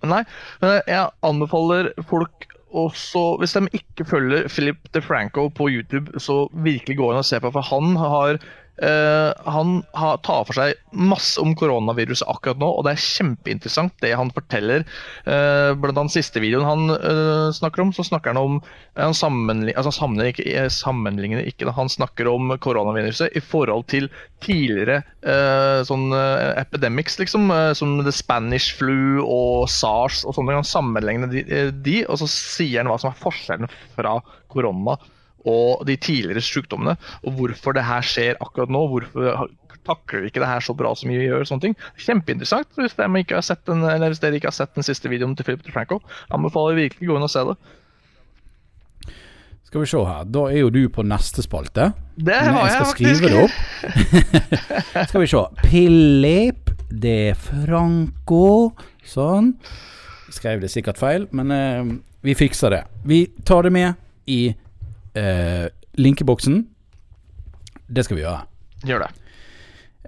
Nei, men jeg anbefaler folk også, hvis de ikke følger Philip DeFranco på YouTube, så virkelig gå inn og se på, for han har Uh, han har, tar for seg masse om koronaviruset akkurat nå, og det er kjempeinteressant det han forteller. Uh, blant annet siste videoen han uh, snakker om, så snakker han om Han sammenligner, altså sammenligner, ikke, sammenligner ikke, han snakker om koronaviruset i forhold til tidligere sånn epidemics, liksom, som the Spanish flu og SARS og sånne. Han sammenligner de, de, og så sier han hva som er forskjellen fra korona og de tidligere sykdommene, og hvorfor det her skjer akkurat nå. Hvorfor takler vi ikke det her så bra som vi gjør. sånne ting. Kjempeinteressant hvis dere ikke har sett den, eller hvis dere ikke har sett den siste videoen til Philip DeFranco. Anbefaler virkelig å gå inn og se det. Skal vi se her, da er jo du på neste spalte. Det har jeg, jeg skal skrive det opp. skal vi se. Philip de Franco. Sånn. Skrev det sikkert feil, men eh, vi fikser det. Vi tar det med i eh, linkeboksen. Det skal vi gjøre. Gjør det.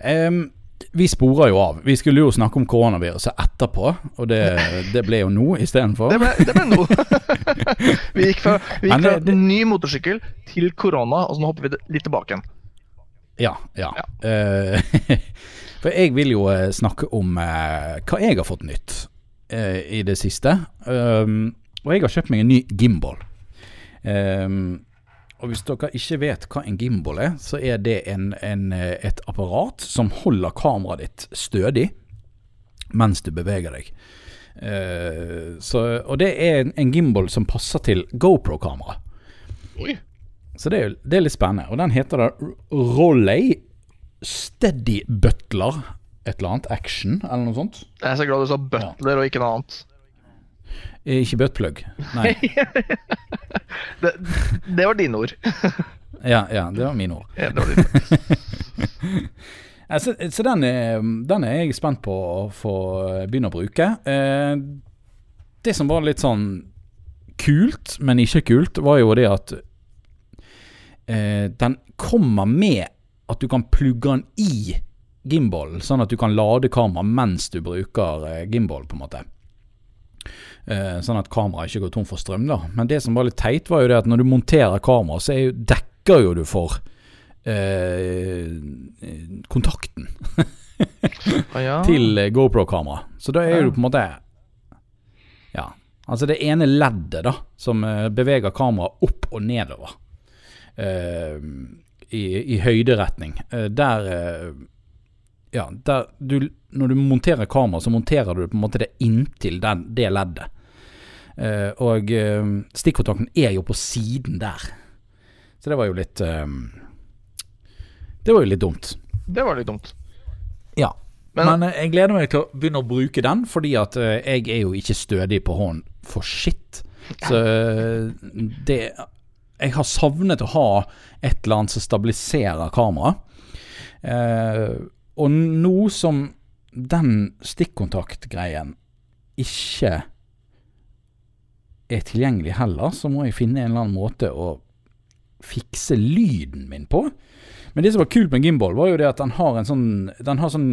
Um, vi sporer jo av. Vi skulle jo snakke om koronaviruset etterpå, og det, det ble jo nå istedenfor. Det, ble, det ble nå. vi gikk fra, vi gikk fra det, ny motorsykkel til korona, og så nå hopper vi litt tilbake igjen. Ja. ja. ja. Uh, for jeg vil jo uh, snakke om uh, hva jeg har fått nytt i det siste. Og jeg har kjøpt meg en ny gimbal. Um, og hvis dere ikke vet hva en gimbal er, så er det en, en, et apparat som holder kameraet ditt stødig mens du beveger deg. Uh, så, og det er en, en, gimbal som passer til GoPro-kamera. Så det er, det er, litt spennende. Og den heter da Rolley Steady Butler. Et eller annet action, eller noe sånt. Jeg er så glad du sa butler ja. og ikke noe annet. Eh, ikke buttplug, nei. det, det, var dine ord. ja, ja, det var mine ord. Ja, det var dine ord. så, så den, er, den, er, jeg spent på å få begynne å bruke. Eh, det som var litt sånn kult, men ikke kult, var jo det at eh, den kommer med at du kan plugge den i gimbal, sånn at du kan lade kamera mens du bruker gimbal, på en måte. Eh, sånn at kameraet ikke går tom for strøm. da. Men det som var litt teit, var jo det at når du monterer kamera, så jo, dekker jo du for eh, kontakten ah, ja. til GoPro-kamera. Så da er ja. du på en måte Ja. Altså det ene leddet da, som eh, beveger kameraet opp og nedover. Eh, i, i, høyderetning. Eh, der eh, Ja, der du når du monterer kamera, så monterer du på en måte det inntil den, det leddet. Uh, og uh, stikkontakten er jo på siden der. Så det var jo litt uh, Det var jo litt dumt. Det var litt dumt. Ja. Men, Men jeg gleder meg til å begynne å bruke den, fordi at jeg er jo ikke stødig på hånd for shit. Så det Jeg har savnet å ha et eller annet som stabiliserer kameraet. og nå som den stikkontaktgreien ikke er tilgjengelig heller, så må jeg finne en eller annen måte å fikse lyden min på. Men det som var kult med gimbal, var jo det at den har en sånn Den har sånn,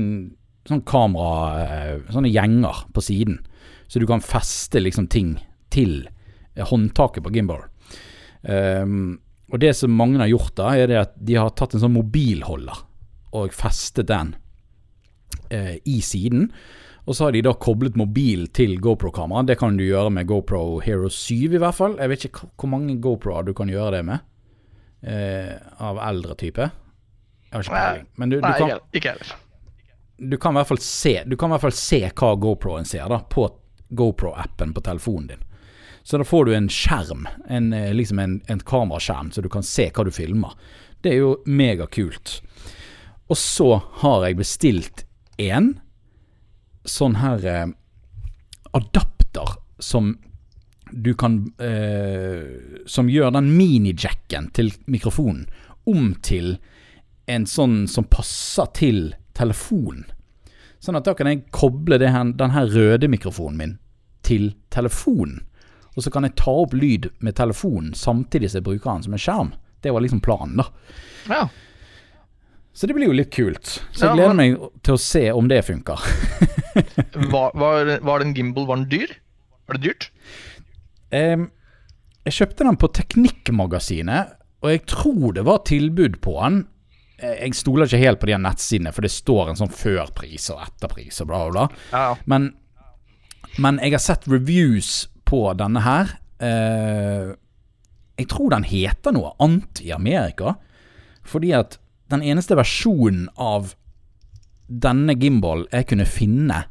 sånn kamera eh, Sånne gjenger på siden. Så du kan feste liksom ting til håndtaket på gimbal. Um, og det som mange har gjort da, er det at de har tatt en sånn mobilholder og festet den eh, i siden. Og så har de da koblet mobil til GoPro-kamera. Det kan du gjøre med GoPro Hero 7 i hvert fall. Jeg vet ikke hvor mange GoPro-er du kan gjøre det med. Eh, av eldre type. Jeg har ikke peiling. Men du, du kan ikke heller. du kan, i hvert fall se, du kan i hvert fall se hva GoPro-en ser da, på GoPro-appen på telefonen din. Så da får du en skjerm, en, eh, liksom en, en kameraskjerm, så du kan se hva du filmer. Det er jo megakult. Og så har jeg bestilt en sånn her eh, adapter som du kan eh, Som gjør den minijacken til mikrofonen om til en sånn som passer til telefonen. Sånn at da kan jeg koble her, den her røde mikrofonen min til telefonen. Og så kan jeg ta opp lyd med telefonen samtidig som jeg bruker den som en skjerm. Det var liksom planen, da. Ja. Så det blir jo litt kult. Så jeg gleder meg til å se om det funker. var, var, var den gimbal var den dyr? Var det dyrt? Um, jeg kjøpte den på Teknikkmagasinet, og jeg tror det var tilbud på den. Jeg stoler ikke helt på de nettsidene, for det står en sånn førpris og etterpris og bla, bla, bla. Ja. Men, men, jeg har sett reviews på denne her. Uh, jeg tror den heter noe annet i Amerika. Fordi at den eneste versjonen av denne gimbal jeg kunne finne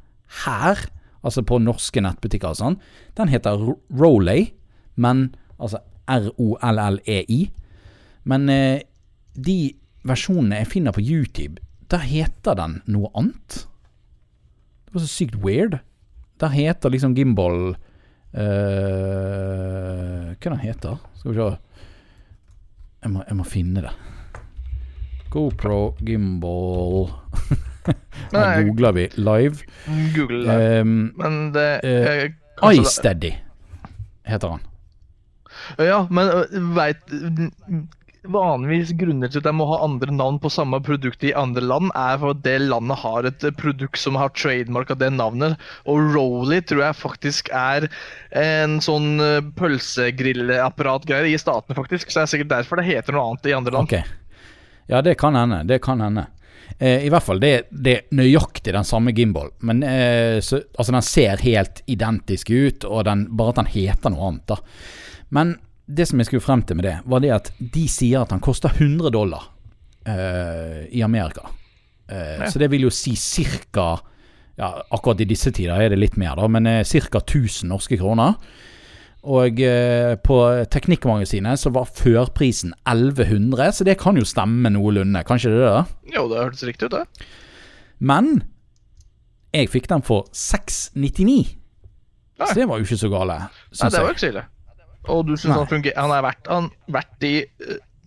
her, altså på norske nettbutikker og sånn, den heter Rolay, men altså R-O-L-L-E-I. Men eh, de versjonene jeg finner på YouTube, der heter den noe annet. Det var så sykt weird. Der heter liksom gimbal uh, Hva den heter Skal vi se. Jeg må, jeg må finne det. GoPro gimbal Her googler vi live. Google live. Um, Men det uh, iSteady heter han. Ja, men uh, veit Vanligvis grunner til at jeg må ha andre navn på samme produkt i andre land, er for at det landet har et produkt som har trademark av det navnet. Og Rolly tror jeg faktisk er en sånn pølsegrillapparatgreie i statene, faktisk. Så det er sikkert derfor det heter noe annet i andre land. Okay. Ja, det kan hende. Det kan hende. Eh, I hvert fall, det, det, er nøyaktig den samme gimbal. Men eh, så, altså, den ser helt identisk ut, og den, bare at den heter noe annet, da. Men det som jeg skulle frem til med det, var det at de sier at den koster 100 dollar eh, i Amerika. Eh, ja. Så det vil jo si ca. Ja, akkurat i disse tider er det litt mer, da, men eh, ca. 1000 norske kroner. Og eh, på Teknikkmagasinet så var førprisen 1100, så det kan jo stemme noenlunde. Kan ikke det da? Jo, det hørtes riktig ut, det. Men jeg fikk den for 699. Nei. Så det var jo ikke så gale. Nei, det var ikke så ille. Og du syns han fungerer Han er verdt, han, verdt de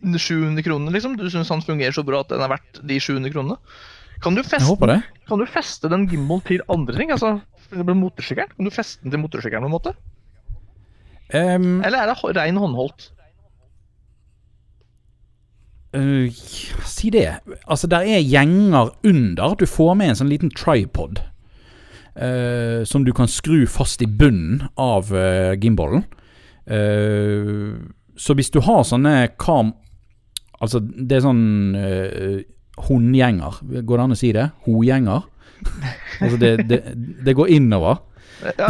700 eh, kronene, liksom? Du syns han fungerer så bra at den er verdt de 700 kronene? Kan du feste, kan du feste den gimbalen til andre ting? Altså, motorsykkelen? Kan du feste den til motorsykkelen på en måte? Um, Eller er det rein håndholdt? Uh, si det. Altså, der er gjenger under. Du får med en sånn liten tripod. Uh, som du kan skru fast i bunnen av uh, gimbalen. Uh, så hvis du har sånne kam... Altså, det er sånn uh, hundgjenger. Går det an å si det? Hogjenger. altså, det, det, det går innover. Ja.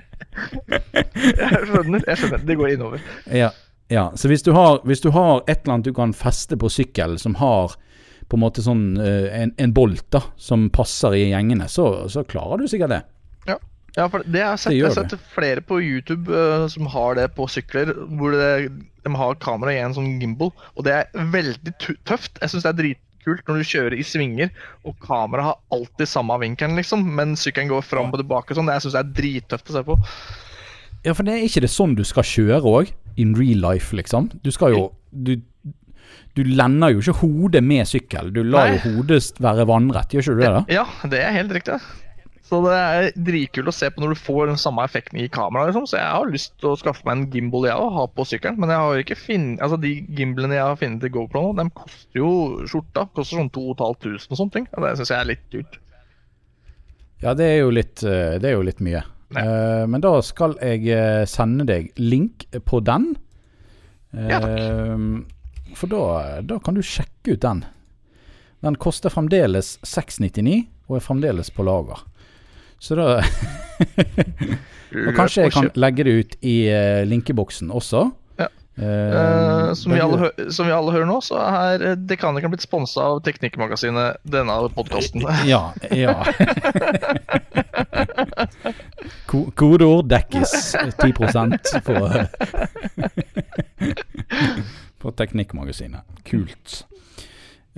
jeg skjønner. jeg skjønner, Det går innover. Ja, ja. Så hvis du, har, hvis du har et eller annet du kan feste på sykkel som har på en måte sånn uh, en, en, bolt da, som passer i gjengene, så, så klarer du sikkert det. Ja, ja for det jeg har sett, jeg har sett flere på YouTube uh, som har det på sykler, hvor det, de har kamera i en sånn gimbal, og det er veldig tøft. Jeg syns det er dritkult når du kjører i svinger, og kameraet har alltid samme vinkelen, liksom, men sykkelen går fram og tilbake og sånn. Jeg syns det er drittøft å se på. Ja, for det er ikke det sånn du skal kjøre òg? In real life, liksom? Du skal jo Du, du lender jo ikke hodet med sykkel. Du lar Nei. jo hodet være vannrett, gjør ikke du det? da? Ja, det er helt riktig. Så det er dritkult å se på når du får den samme effekten i kameraet. Liksom. Så jeg har lyst til å skaffe meg en gimbal jeg og ha på sykkelen. Men jeg har ikke finnet, altså de gimbalene jeg har funnet til GoPro nå, de koster jo skjorta. Koster sånn 2500 og sånne ting. Og det syns jeg er litt dyrt. Ja, det er jo litt, eh, det er jo litt mye. Uh, men da skal jeg uh, sende deg link på den. Uh, ja, takk. For da, da, kan du sjekke ut den. Den koster fremdeles 699 og er fremdeles på lager. Så da Og kanskje jeg kan legge det ut i linkeboksen også. Ja. Uh, som, vi alle, som, vi alle hører nå, så er Dekanikeren blitt sponsa av Teknikkmagasinet, denne podkasten. Ja. ja. Kodeord dekkes 10 på, på Teknikkmagasinet. Kult.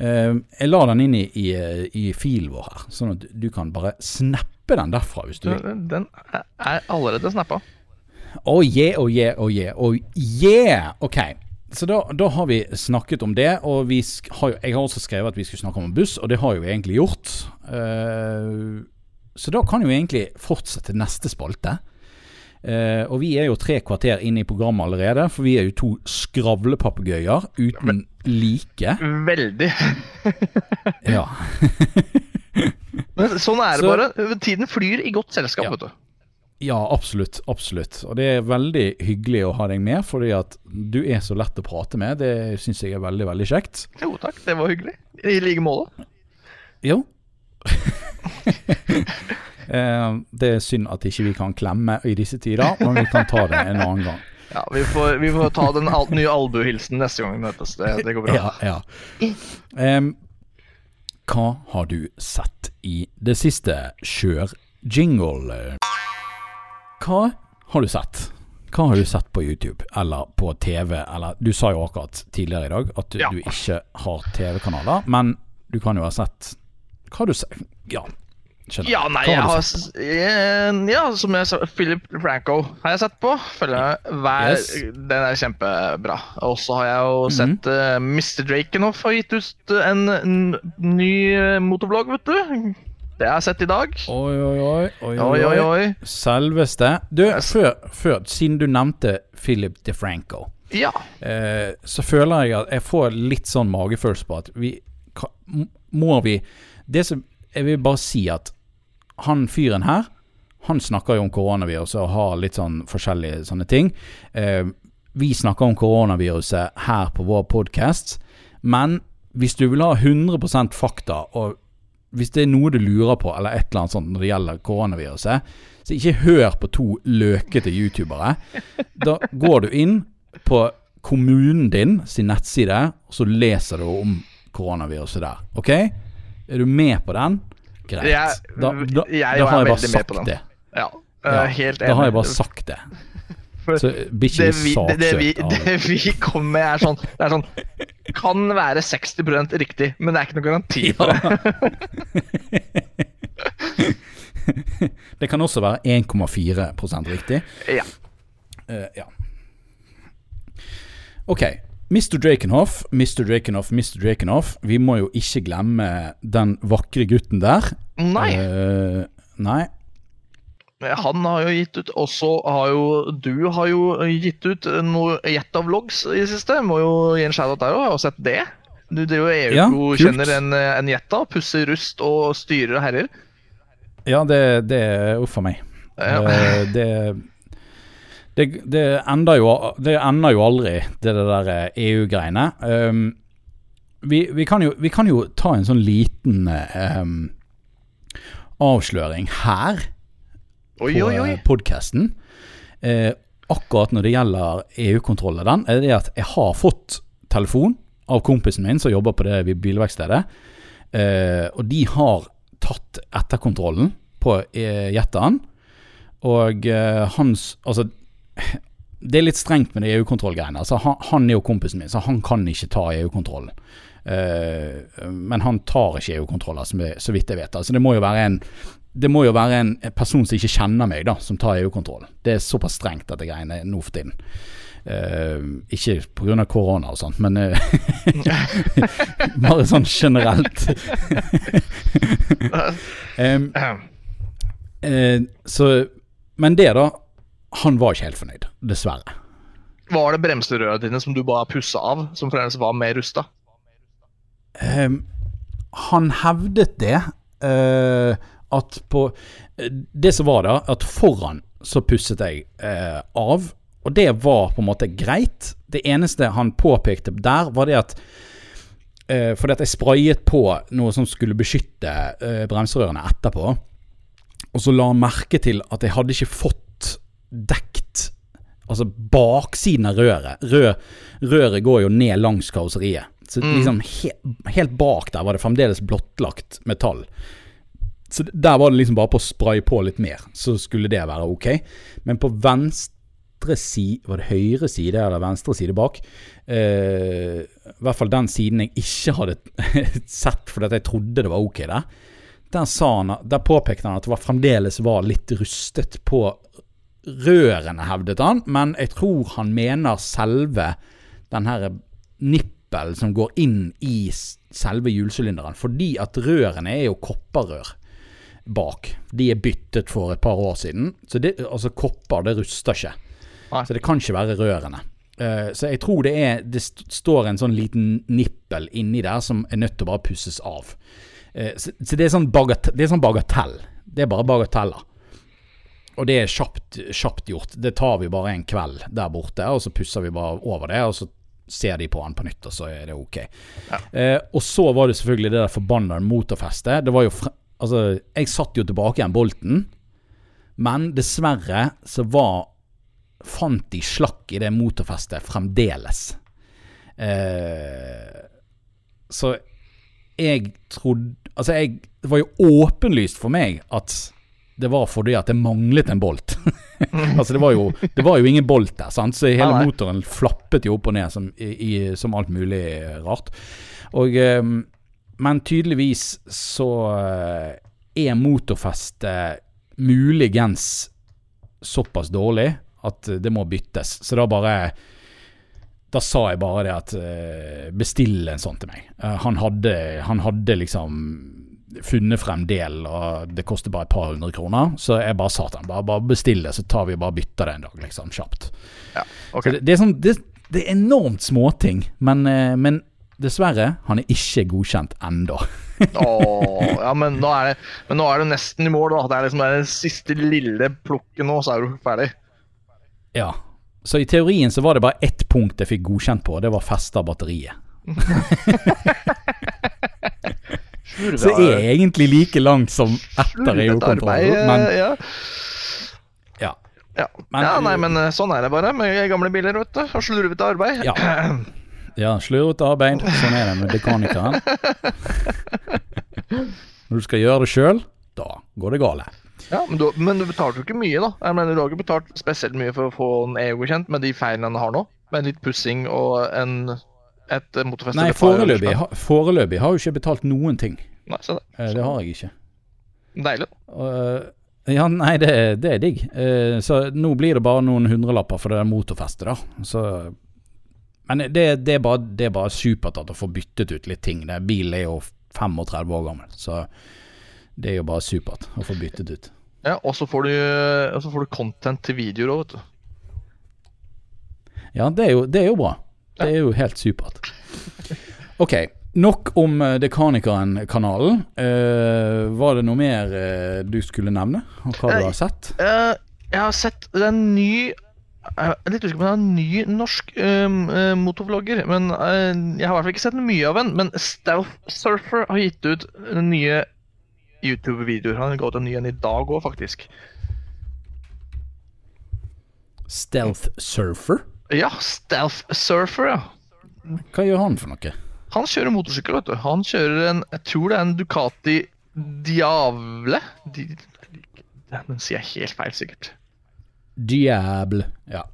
Uh, jeg la den inn i, i, i filen vår her, sånn at du kan bare snappe den derfra hvis du vil. Den er allerede snappa. Oh yeah, oh yeah, oh yeah. Oh yeah! Ok. Så da, da har vi snakket om det, og har, jeg har også skrevet at vi skulle snakke om buss, og det har jo egentlig gjort. Uh, så da kan jo egentlig fortsette neste spalte. Uh, og vi er jo tre kvarter inne i programmet allerede, for vi er jo to skravlepapegøyer uten like. Veldig. ja. Men sånn er det så, bare. Tiden flyr i godt selskap, ja. vet du. Ja, absolutt. Absolutt. Og det er veldig hyggelig å ha deg med, fordi at du er så lett å prate med. Det syns jeg er veldig, veldig kjekt. Jo takk, det var hyggelig. I like måte. Jo. eh, det er synd at ikke vi kan klemme i disse tider, men vi kan ta det en annen gang. Ja, Vi får, vi får ta den al nye albuehilsen neste gang vi møtes. Det, det, går bra. Ja, ja. Um, hva har du sett i det siste? Kjør jingle. Hva har du sett? Hva har du sett på YouTube eller på TV? Eller Du sa jo akkurat tidligere i dag at du, ja. du ikke har TV-kanaler, men du kan jo ha sett Hva har du sett? Ja, skjønner. Ja, nei, jeg har, eh, ja, som jeg sa, Philip Franco har jeg sett på. Følger hver yes. Den er kjempebra. Og så har jeg jo mm -hmm. sett uh, eh, Mr. Drakenoff har gitt ut en, en ny motorblogg, vet du. Det har jeg sett i dag. Oi, oi, oi. oi, oi, oi. oi. Selveste. Du, før, før, siden du nevnte Philip DeFranco, ja. eh, så føler jeg at jeg får litt sånn magefølelse på at vi Må vi Det som Jeg vil bare si at han fyren her, han snakker jo om koronaviruset og har litt sånn forskjellige sånne ting. Eh, vi snakker om koronaviruset her på vår podkast, men hvis du vil ha 100% fakta og hvis det er noe du lurer på, eller et eller annet sånt når det gjelder koronaviruset, så ikke hør på to løkete youtubere. Da går du inn på kommunen din sin nettside, og så leser du om koronaviruset der. Ok? Er du med på den? Greit. Da, da, da har jeg bare sagt det. Ja, helt enig. Da har jeg bare sagt det. Så blir det, vi, det, det, vi, det vi kommer med, er sånn, det er sånn Kan være 60% riktig, men det er ikke noen garanti for det. det kan også være 1,4% riktig. Ja. Uh, ja. Ok. Mr. Drakenhoff, Mr. Drakenhoff, Mr. Drakenhoff. Vi må jo ikke glemme den vakre gutten der. Nei. Uh, nei. Han har jo gitt ut Også har jo du har jo gitt ut noe Jetta-vlogs i det siste. Må jo gi en shout-out der òg. Har sett det? Du driver jo EU-godkjenner ja, en, en Jetta. Pusser rust og styrer og herjer. Ja, det, det er uff a meg. Ja. Eh, det, det, det, ender jo, det ender jo aldri, det, det der EU-greiene. Um, vi, vi, kan jo, vi, kan jo, ta en sånn liten um, avsløring her oi, på oi, podkasten. Eh, akkurat når det gjelder EU-kontroll av den, er det at jeg har fått telefon av kompisen min som jobber på det bilverkstedet. Eh, og de har tatt etterkontrollen på Jetteren. Og eh, hans Altså, det er litt strengt med de EU-kontrollgreiene. Altså, han, han, er jo kompisen min, så han kan ikke ta EU-kontrollen. Uh, men han tar ikke EU-kontroller, så vidt jeg vet. Altså, det må jo være en det må jo være en person som ikke kjenner meg, da, som tar EU-kontroll. Det er såpass strengt, dette greiene nå for tiden. Uh, ikke pga. korona og sånt, men uh, bare sånn generelt. um, uh, så Men det, da. Han var ikke helt fornøyd, dessverre. Var det bremserøra dine som du bare pussa av, som fremdeles var mer rusta? Um, han hevdet det. Uh, at på Det som var da, at foran så pusset jeg eh, av. Og det var på en måte greit. Det eneste han påpekte der, var det at eh, Fordi at jeg sprayet på noe som skulle beskytte eh, bremserørene etterpå. Og så la han merke til at jeg hadde ikke fått dekt Altså baksiden av røret. Rør, røret går jo ned langs karosseriet. Så mm. liksom he, helt bak der var det fremdeles blottlagt metall. Så der var det liksom bare på å spraye på litt mer, så skulle det være ok. Men på venstre side Var det høyre side eller venstre side bak? Eh, I hvert fall den siden jeg ikke hadde sett fordi jeg trodde det var ok der. Der, han, der påpekte han at det var fremdeles var litt rustet på rørene, hevdet han. Men jeg tror han mener selve den her nippel som går inn i selve hjulsylinderen. Fordi at rørene er jo kopperrør bak. De er byttet for et par år siden. Så det, altså kopper, det ruster ikke. Nei. Så det kan ikke være rørene. Uh, så jeg tror det er Det står en sånn liten nippel inni der som er nødt til å bare pusses av. Uh, så, så, det er sånn bagatell. Det er, sånn bagatell. det er bare bagateller. Og det er kjapt, kjapt, gjort. Det tar vi bare en kveld der borte, og så pusser vi bare over det. Og så ser de på han på nytt, og så er det ok. Ja. Eh, og så var det selvfølgelig det der forbanna motorfestet. Det var jo Altså, jeg satt jo tilbake igjen bolten, men dessverre så var Fant de slakk i det motorfestet fremdeles. Eh, så jeg trodde Altså, jeg, det var jo åpenlyst for meg at det var fordi at det manglet en bolt. altså det var, jo, det var jo ingen bolt der, sant? så hele motoren flappet jo opp og ned som, i, som alt mulig rart. Og, ehm, men tydeligvis så eh, er motorfestet muligens såpass dårlig at det må byttes. Så da bare da sa jeg bare det at eh, bestill en sånn til meg. Uh, han, hadde, han hadde liksom funnet frem del, og det koster bare et par hundre kroner. Så jeg bare sa til ham bare, bare det, så tar vi bare bytter det en dag, liksom. Kjapt. Ja, okay. det, det, er sånn, det, det, er enormt småting, men, eh, men dessverre, han er ikke godkjent ennå. oh, ja, men nå, er det, men nå er det nesten i mål, da. Det er liksom den siste lille plukket nå, så er du ferdig. Ja. Så i teorien så var det bare ett punkt jeg fikk godkjent på, og det var festa batteriet. Så er egentlig like langt som etter EU-kontrollen. Men ja. ja. Ja. Men, ja, nei, men eh, sånn er det bare med gamle biler, vet du. Og slurvete arbeid. Ja, ja slurvete arbeid. Sånn er det med mekanikeren. Når du skal gjøre det sjøl, da går det galt. Ja, men du, men du betalte jo ikke mye, da. Jeg mener, Du har ikke betalt spesielt mye for å få en EU-godkjent med de feilene han har nå? Med litt pussing og en et motorfeste? Nei, foreløpig, ha, foreløpig har jo ikke betalt noen ting. Nei, så det. Så. det har jeg ikke. Deilig. Uh, ja, nei, det, det er digg. Uh, så nå blir det bare noen hundrelapper for det der motorfestet, da. Så men det, det, er bare, det, er bare, supert at å få byttet ut litt ting. Bilen er jo 35 år gammel, så det er jo bare supert å få byttet ut. Ja, og så får, får, du content til videoer òg, vet du. Ja, det er jo, det er jo bra. Det er jo helt supert. Ok, nok om uh, Dekanikeren-kanalen. Uh, var det noe mer uh, du skulle nevne, og hva du har sett? jeg har sett en ny jeg er litt usikker på om det er ny norsk uh, motorvlogger. Men uh, Jeg har i hvert fall ikke sett mye av den. Men Stealth Surfer har gitt ut nye YouTube-videoer. Han ga ut en ny en i dag òg, faktisk. Stealth Surfer? Ja, Stealth Surfer, ja. Hva gjør han for noe? Han kjører motorsykkel, vet du. Han kjører en Jeg tror det er en Ducati Diavle. Di, den sier jeg helt feil, sikkert. Diable, ja.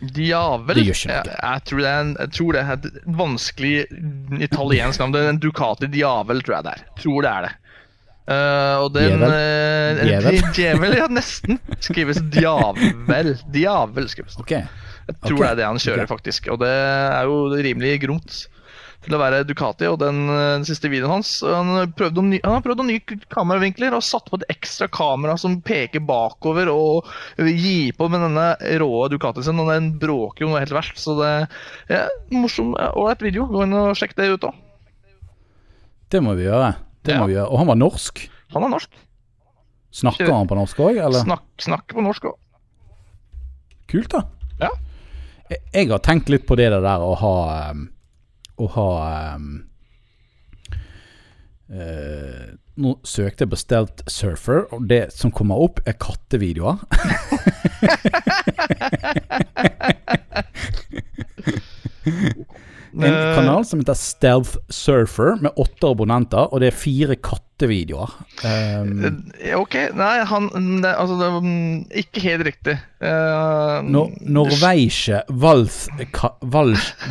Diavel? Jeg, jeg, tror det er en, jeg tror det er et vanskelig italiensk navn. Det er en Ducati Diavel, tror jeg det er. Tror det er det. Uh, og den uh, Djevel? Djevel, ja, nesten. Skrives djavel. Djavel skrives det. Okay. Jeg tror okay. det er det han kjører, okay. faktisk. Og det er jo rimelig gromt til å være Ducati. Og den, den siste videoen hans Han prøvde ny, han har prøvd noen nye kameravinkler og satt på et ekstra kamera som peker bakover og gir på med denne rå Ducatien sin. Og den bråker jo noe helt verst. Så det er morsom, ålreit video. Gå inn og sjekk det ut òg. Det må vi gjøre. Det ja. må vi gjøre. Og han var norsk? Han er norsk. Snakker han på norsk òg, eller? Snak, snakker på norsk òg. Kult, da. Ja. Jeg, jeg, har tenkt litt på det der å ha um, Å ha um, uh, nå søkte jeg på Stelt Surfer, og det som kommer opp, er kattevideoer. en Eh, kanal som heter Stealth Surfer, med åtte abonnenter, og det er fire kattevideoer. Um, Eh, Ok, nei, han ne, Altså, det mm, ikke helt riktig. Uh, no, Norweische Vals...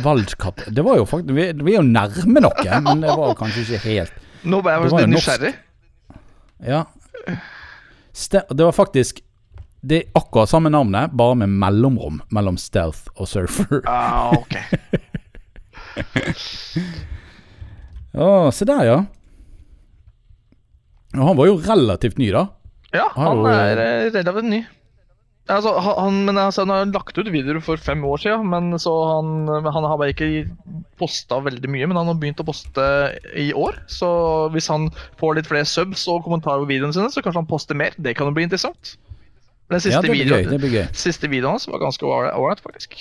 Valskatt Det var jo faktisk vi, vi er jo nærme noe, men det var kanskje ikke helt Nå ble jeg litt nysgjerrig. Ja. Ste det var faktisk Det er akkurat samme navnet, bare med mellomrom mellom Stealth og Surfer. Ah, ok. Å, se der, ja. Og han var jo relativt ny, da. Ja, han Hallo. er eh, relativt ny. Altså, han, men altså, han har lagt ut videoer for fem år siden, men så han, han har bare ikke posta veldig mye. Men han har begynt å poste i år, så hvis han får litt flere subs og kommentarer på videoene sine, så kanskje han poster mer. Det kan jo bli interessant. Den siste, Ja, det blir videoen, gøy. Det blir gøy. siste videoen hans var ganske ålreit, faktisk.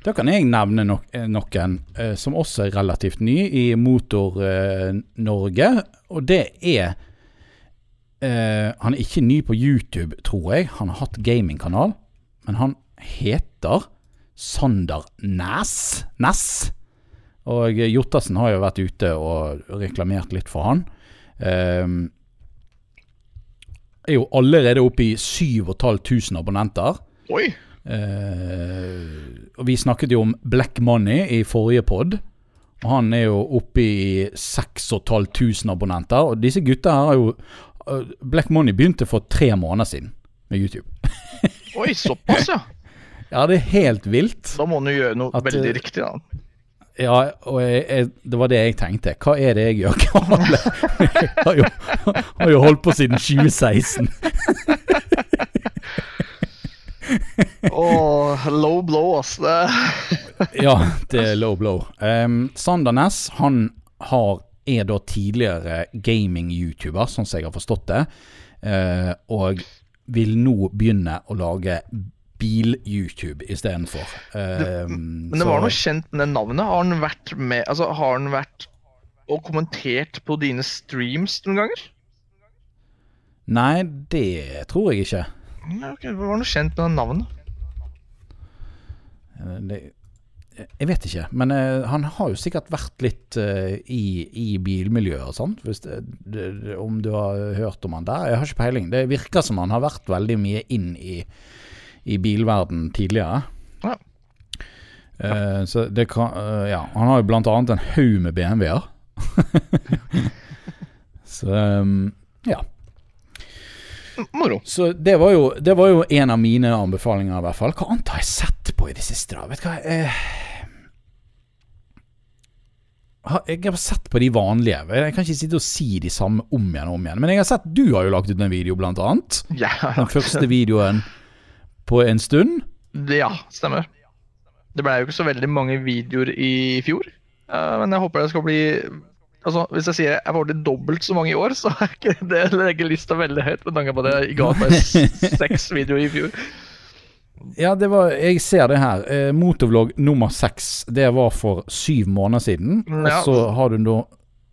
Da kan jeg nevne nok, eh, noen eh, som også er relativt ny i Motor-Norge, og det er eh, Han er ikke ny på YouTube, tror jeg. Han har hatt gamingkanal, men han heter Sander Næss. Næss. Og Jottassen har jo vært ute og reklamert litt for han. Eh, er jo allerede oppe i 7500 abonnenter. Oi! Eh, og Vi snakket jo om Black Money i forrige pod. Han er jo oppe i 6500 abonnenter. Og disse gutta her har jo eh, Black Money begynte for tre måneder siden med YouTube. Oi, såpass, ja. Ja, det er helt vilt. Da må han jo gjøre noe At, veldig eh, riktig, da. Ja, og jeg, jeg, det var det jeg tenkte. Hva er det jeg gjør? Jeg har jo, har jo holdt på siden 2016. Åh, low blow, ass. Ja, det er low blow. Um, Sander Næss han har, er da tidligere gaming-YouTuber, sånn som jeg har forstått det. Uh, og vil nå begynne å lage bil-YouTube istedenfor. Um, Men det var noe kjent med det navnet. Har han vært med Altså, har han vært og kommentert på dine streams noen ganger? Nei, det tror jeg ikke. Ja, ok, Det var noe kjent med navnet. Det, jeg vet ikke, men eh, han har jo sikkert vært litt eh, i, i bilmiljøet og sånt. Om du har hørt om han der? Jeg har ikke peiling. Det virker som han har vært veldig mye inn i, i bilverden tidligere. Ja. Uh, så det kan uh, Ja, han har jo blant annet en haug med BMW-er. så um, ja. Moro. Så det var, jo, det var jo en av mine anbefalinger, i hvert fall. Hva annet har jeg sett på i det siste? da? Vet du hva? Eh, jeg har sett på de vanlige. Jeg kan ikke sitte og si de samme om igjen og om igjen. Men jeg har sett du har jo lagt ut en video, blant annet. Ja, Den første videoen på en stund. ja, stemmer. Det ble jo ikke så veldig mange videoer i fjor. eh, men jeg håper det skal bli Altså, Hvis jeg sier jeg får til dobbelt så mange i år, så er ikke det legger lista veldig høyt. Med tanke på det jeg ga meg seks videoer i fjor. Ja, det var, jeg ser det her. Eh, motorvlogg nummer seks. Det var for syv måneder siden. Og Ja. så har du da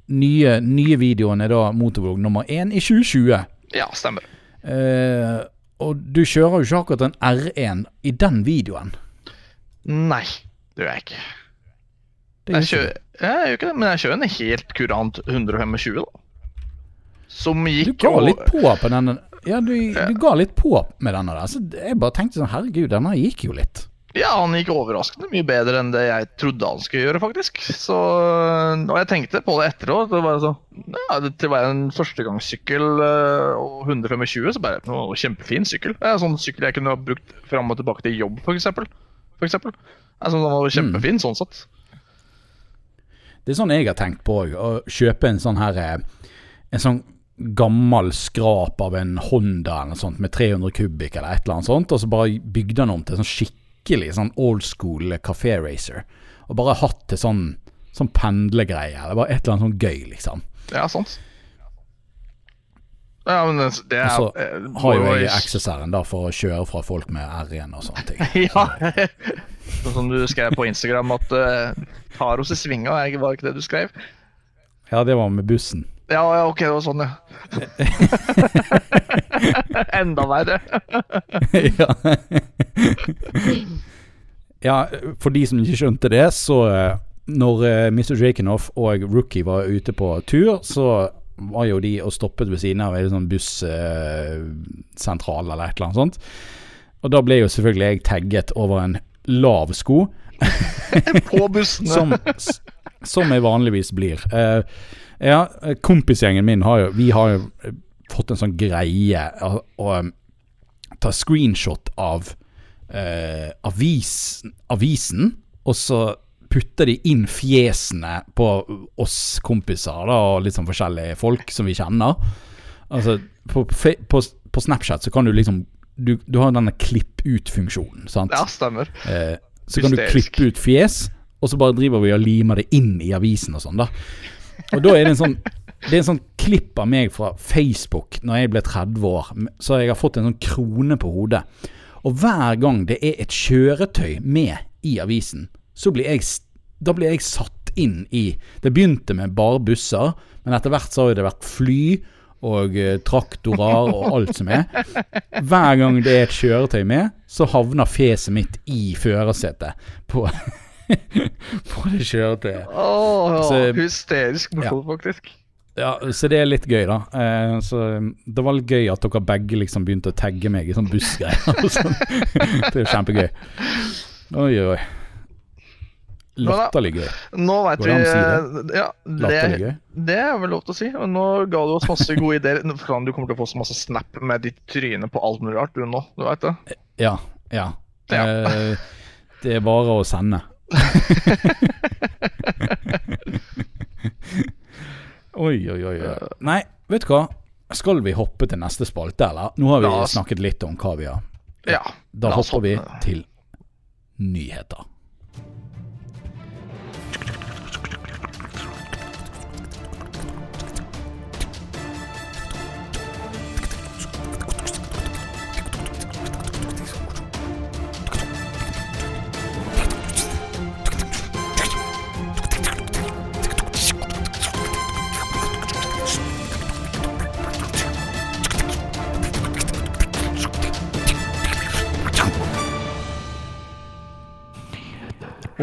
nye, nye videoen er da motorvlogg nummer én i 2020. Ja, stemmer. Eh, og du kjører jo ikke akkurat en R1 i den videoen. Nei, det gjør jeg ikke. Det Jeg kjører, jeg gjør ikke det, men jeg kjører en helt kurant 125, da. Som gikk du ga litt på på denne. Ja, du, du ga litt på med denne der. Så jeg bare tenkte sånn, herregud, denne gikk jo litt. Ja, han gikk overraskende mye bedre enn det jeg trodde han skulle gjøre, faktisk. Så, og jeg tenkte på det etterpå. Det var så, ja, det, til å være en førstegangssykkel øh, og 125, så bare å, Kjempefin sykkel. Det er en sånn sykkel jeg kunne ha brukt fram og tilbake til jobb. For eksempel. Altså, den var kjempefin sånn sett. Det er sånn jeg har tenkt på òg. Å kjøpe en sånn her eh, En sånn gammel skrap av en Honda eller noe sånt med 300 kubikk eller et eller annet sånt, og så bare bygde den om til sånn skikkelig sånn old school kafé racer. Og bare hatt til sånn Sånn pendlegreie, eller bare et eller annet sånn gøy, liksom. Ja, sant. Ja, men det, det er Og så eh, har jo jeg XSR-en da for å kjøre fra folk med R1 og sånne ting. ja. Sånn som du skrev på Instagram at uh, tar oss i svinga, var var ikke det du skrev? Ja, det var med bussen. Ja, ja, ok, det var sånn, ja. Enda verre. ja. ja, for de som ikke skjønte det, så eh, når eh, Mr. Jakenoff og Rookie var ute på tur, så var jo de og stoppet ved siden av en sånn bussentral eller et eller annet sånt. Og da ble jo selvfølgelig jeg tagget over en lav sko. på bussene. som, som jeg vanligvis blir. Uh, ja, kompisgjengen min har jo Vi har jo fått en sånn greie å, å um, ta screenshot av uh, avis, avisen, og så putter de inn fjesene på oss kompiser da, og litt sånn forskjellige folk som vi kjenner. Altså, på, på, på Snapchat så kan du liksom Du, du har denne klipp ut-funksjonen, sant? Ja, stemmer. Eh, så kan du klippe ut fjes, og så bare driver vi og limer det inn i avisen og sånn, da. Og da er det en sånn det er en sånn klipp av meg fra Facebook når jeg ble 30 år, så jeg har fått en sånn krone på hodet. Og hver gang det er et kjøretøy med i avisen, så blir jeg, da blir jeg satt inn i Det begynte med bare busser, men etter hvert så har det vært fly og uh, traktorer og alt som er. Hver gang det er et kjøretøy med, så havner fjeset mitt i førersetet på, på det kjøretøyet. Oh, så, hysterisk morsomt, ja. faktisk. Ja, så det er litt gøy, da. Eh, så Det var litt gøy at dere begge liksom begynte å tagge meg i sånn bussgreier. det er jo kjempegøy. Oi, oi. Latterlig gøy. Nå veit vi si det? Ja, det, det er vel lov til å si. Nå ga du oss masse gode ideer. Du kommer til å få så masse snap med ditt tryne på alt mulig rart, du nå. Du veit det? Ja. Ja. ja. Eh, det er bare å sende. oi, oi, oi. Nei, vet du hva? Skal vi hoppe til neste spalte, eller? Nå har vi snakket litt om hva vi har. Ja. Da hopper vi til nyheter.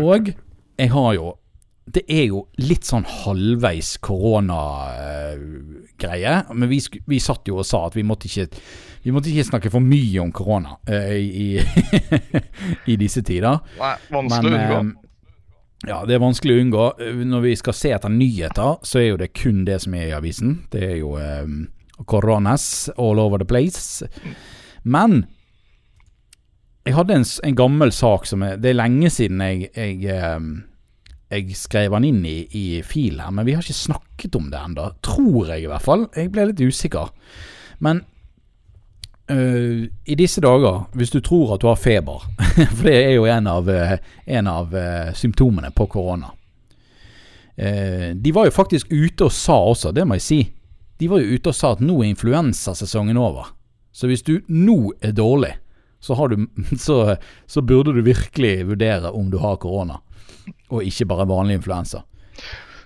Og jeg har jo Det er jo litt sånn halvveis koronagreie. Men vi, vi, satt jo og sa at vi måtte ikke, vi måtte ikke snakke for mye om korona uh, i, i, disse tider. Nei, vanskelig å unngå. Uh, ja, det er vanskelig å unngå. Når vi skal se etter nyheter, så er jo det kun det som er i avisen. Det er jo um, koronas all over the place. Men jeg hadde en, en, gammel sak som jeg, Det er lenge siden jeg, jeg, ehm, jeg skrev den inn i, i fil her, men vi har ikke snakket om det ennå. Tror jeg, i hvert fall. Jeg ble litt usikker. Men uh, i disse dager, hvis du tror at du har feber For det er jo en av, eh, en av uh, symptomene på korona. De var jo faktisk ute og sa også, det må jeg si. De var jo ute og sa at nå er influensasesongen over. Så hvis du nå er dårlig, så, du, så, så, burde du virkelig vurdere om du har korona, og ikke bare vanlig influensa.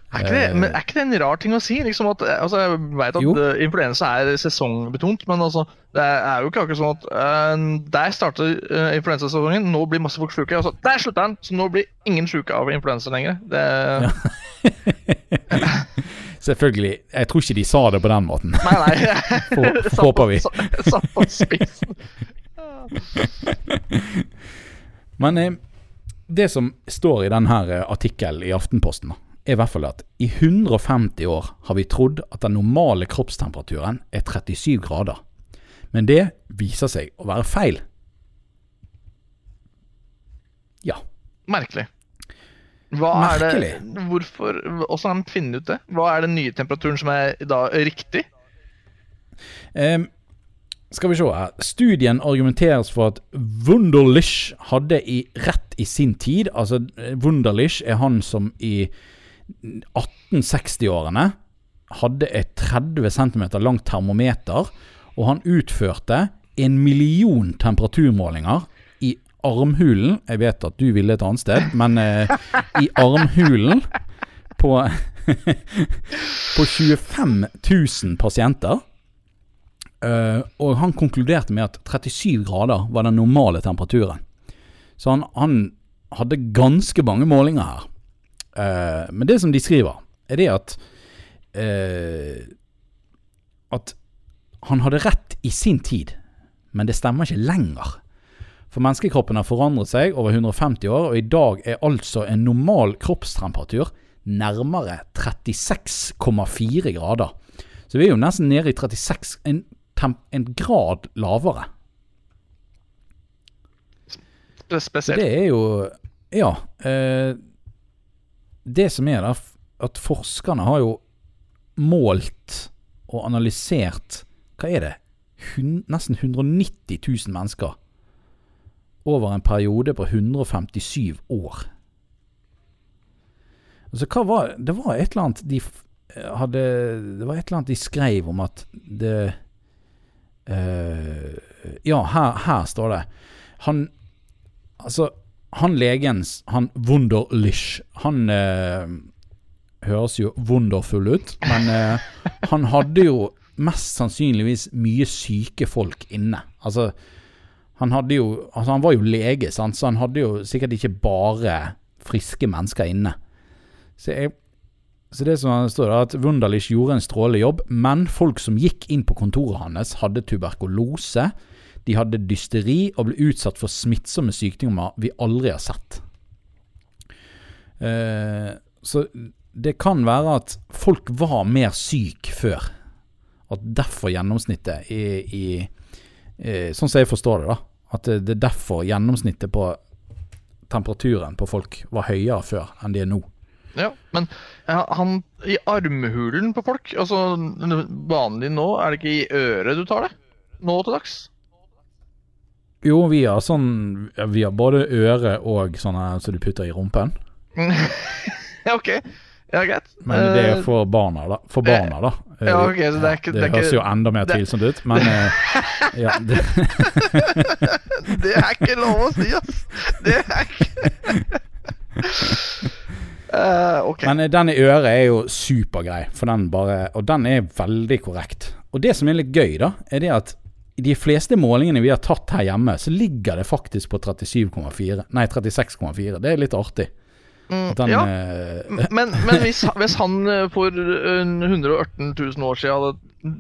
Er ikke, det, eh, men er ikke det en rar ting å si? Liksom at, altså, jeg vet at jo. Eh, influensa er sesongbetont, men altså, det er jo ikke akkurat sånn at uh, der starter uh, influensasesongen, nå blir masse folk sjuke. Altså, der slutter den, så nå blir ingen sjuke av influensa lenger. Det... Ja. Selvfølgelig. Jeg tror ikke de sa det på den måten. Nei, nei. Håper vi. Satt på spissen. Men eh, det som står i denne eh, artikkelen i Aftenposten, er i hvert fall at i 150 år har vi trodd at den normale kroppstemperaturen er 37 grader. Men det viser seg å være feil. Ja. Merkelig. Hva Merkelig. er det Hvorfor Hvordan har de funnet ut det? Hva er den nye temperaturen som er da riktig? Um, skal vi se her. Studien argumenteres for at Wunderlich hadde i rett i sin tid. Altså, Wunderlich er han som i 1860-årene hadde et 30 cm langt termometer, og han utførte en million temperaturmålinger i armhulen Jeg vet at du ville et annet sted, men eh, i armhulen på på 25 000 pasienter. Uh, og han konkluderte med at 37 grader var den normale temperaturen. Så han, han hadde ganske mange målinger her. Uh, men det som de skriver, er det at uh, At han hadde rett i sin tid, men det stemmer ikke lenger. For menneskekroppen har forandret seg over 150 år, og i dag er altså en normal kroppstemperatur nærmere 36,4 grader. Så vi er jo nesten nede i 36 En, en grad lavere. Spesielt. Det er jo Ja. Eh, det som er, da, at forskerne har jo målt og analysert Hva er det? Hun, nesten 190 000 mennesker over en periode på 157 år. Altså, var Det var et eller annet de hadde Det var et eller annet de skrev om at det Ja, her, her, står det Han Altså, han legen, han Wunderlich, han uh, høres jo wonderfull ut, men uh, han hadde jo mest sannsynligvis mye syke folk inne. Altså, han hadde jo Altså, han var jo lege, sant, så han hadde jo sikkert ikke bare friske mennesker inne. Så, jeg, så det som står er at Wunderlich gjorde en strålende jobb, men folk som gikk inn på kontoret hans, hadde tuberkulose, de hadde dysteri og ble utsatt for smittsomme sykdommer vi aldri har sett. Eh, så det kan være at folk var mer syk før. At derfor gjennomsnittet i, i, i Sånn som jeg forstår det, da. At det er derfor gjennomsnittet på temperaturen på folk var høyere før enn de er nå. Ja, men ja, han i armhulen på folk Altså Vanlig nå, er det ikke i øret du tar det? Nå til dags? Jo, vi har sånn Vi har både øre og sånne som du putter i rumpen. ja, ok. Ja, greit. Men det er eh, for barna, da. For barna, da. Ja, ok, så Det er ikke, det, det høres jo enda mer tvilsomt ut, men eh, ja, det. det er ikke lov å si, ass! Det er ikke Uh, okay. Men den i øret er jo supergrei, den bare, og den er veldig korrekt. Og det som er litt gøy, da, er det at i de fleste målingene vi har tatt her hjemme, så ligger det faktisk på 37,4. Nei, 36,4. Det er litt artig. Mm, den, ja, uh, men, men hvis, hvis, han eh, for 118 000 år siden hadde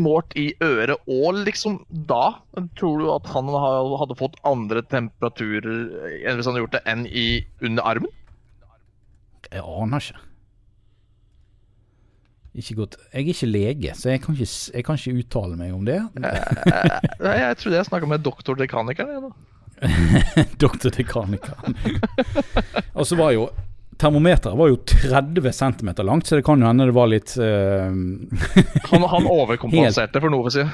målt i øret og liksom da, tror du at han hadde fått andre temperaturer enn hvis han hadde gjort det, enn i under armen? Jeg aner ikke. Ikke godt. Jeg er ikke lege, så jeg kan ikke, jeg kan ikke uttale meg om det. jeg, jeg trodde jeg snakka med Doktor dekaniker Doktor dekaniker Og så var jo Termometeret var jo 30 cm langt, så det kan jo hende det var litt uh, han, han, overkompenserte helt, for noe, si.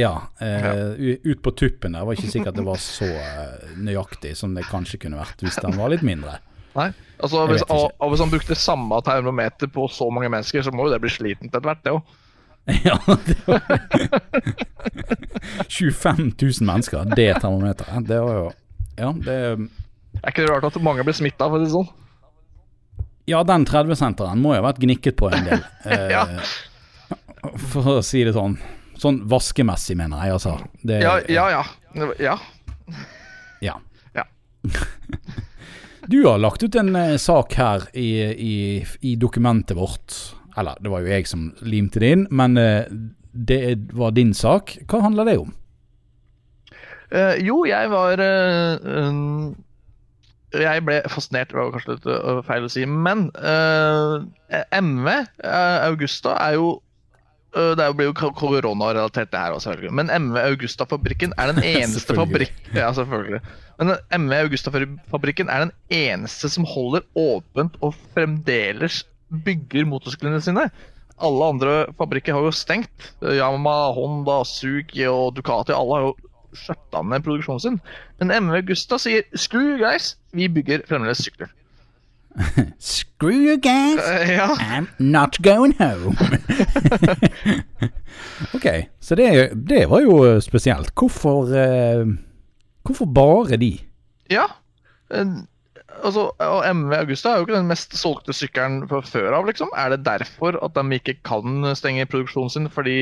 Ja. Uh, ut på tuppen der var ikke sikkert det var så uh, nøyaktig som det kanskje kunne vært hvis den var litt mindre. Nei, altså hvis, og, og hvis, han brukte samme termometer på så mange mennesker, så må jo det bli slitent etter hvert, det òg. Ja, det var 25 000 mennesker, det termometeret. Det var jo Ja, det Er ikke det rart at mange blir smitta, for å si det sånn? Ja, den 30-senteren må jo ha vært gnikket på en del. ja. Eh, for å si det sånn. Sånn vaskemessig, mener jeg, altså. Det, ja, ja, ja. Ja. ja. Du har lagt ut en eh, sak her i, i, i, dokumentet vårt. Eller, det var jo jeg som limte det inn, men eh, det var din sak. Hva handler det om? Eh, jo, jeg var um, Jeg ble fascinert, det var kanskje litt feil å si, men MV, Augusta, er jo det blir jo koronarelatert, det her også, selvfølgelig. Men MV Augusta-fabrikken er den eneste fabrikken Ja, selvfølgelig. Men MV Augusta-fabrikken er den eneste som holder åpent og fremdeles bygger motorsyklene sine. Alle andre fabrikker har jo stengt. Yama, Honda, Suki og Ducati alle har jo skjøtta ned produksjonen sin. Men MV Augusta sier 'screw guys', vi bygger fremdeles sykler. Screw you guys, uh, ja. I'm not going home. ok, så det, det, var jo spesielt. Hvorfor, uh, hvorfor bare de? Ja, altså, MV Augusta er jo ikke den mest solgte sykkelen fra før av, liksom. Er det derfor at de ikke kan stenge produksjonen sin, fordi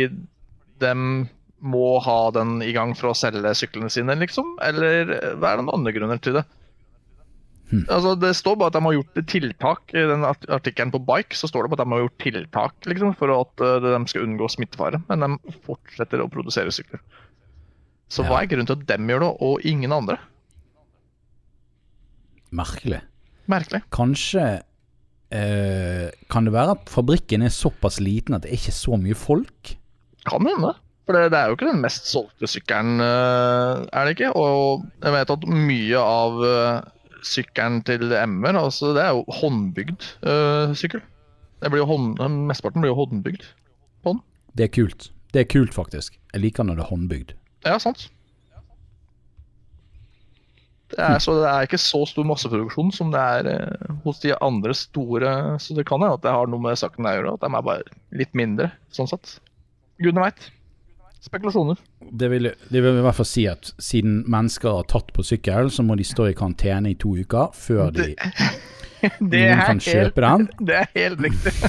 de må ha den i gang for å selge syklene sine, liksom? Eller hva er det noen andre grunner til det? Hmm. Altså, det står bare at de har gjort tiltak. I den artikkelen på Bike så står det bare at de har gjort tiltak liksom, for at uh, de skal unngå smittefare. Men de fortsetter å produsere sykler. Så ja. hva er grunnen til at dem gjør det, og ingen andre? Merkelig. Merkelig. Kanskje øh, Kan det være at fabrikken er såpass liten at det er ikke så mye folk? Kan hende. For det, det, er jo ikke den mest solgte sykkelen, uh, er det ikke? Og jeg vet at mye av sykkelen til MR, altså det er jo håndbygd uh, sykkel. Det blir jo hånd, Mesteparten blir jo håndbygd på den. Det er kult. Det er kult, faktisk. Jeg liker når det er håndbygd. Ja, sant. Det er, så det er ikke så stor masseproduksjon som det er eh, hos de andre store. Så det kan hende at det har noe med saken å gjøre, at de er bare litt mindre, sånn sett. Gudene veit. Spekulasjoner. Det vil, det vil, i hvert fall si at siden mennesker har tatt på sykkel, så må de stå i karantene i to uker før de det, det noen kan kjøpe den. Det er helt riktig.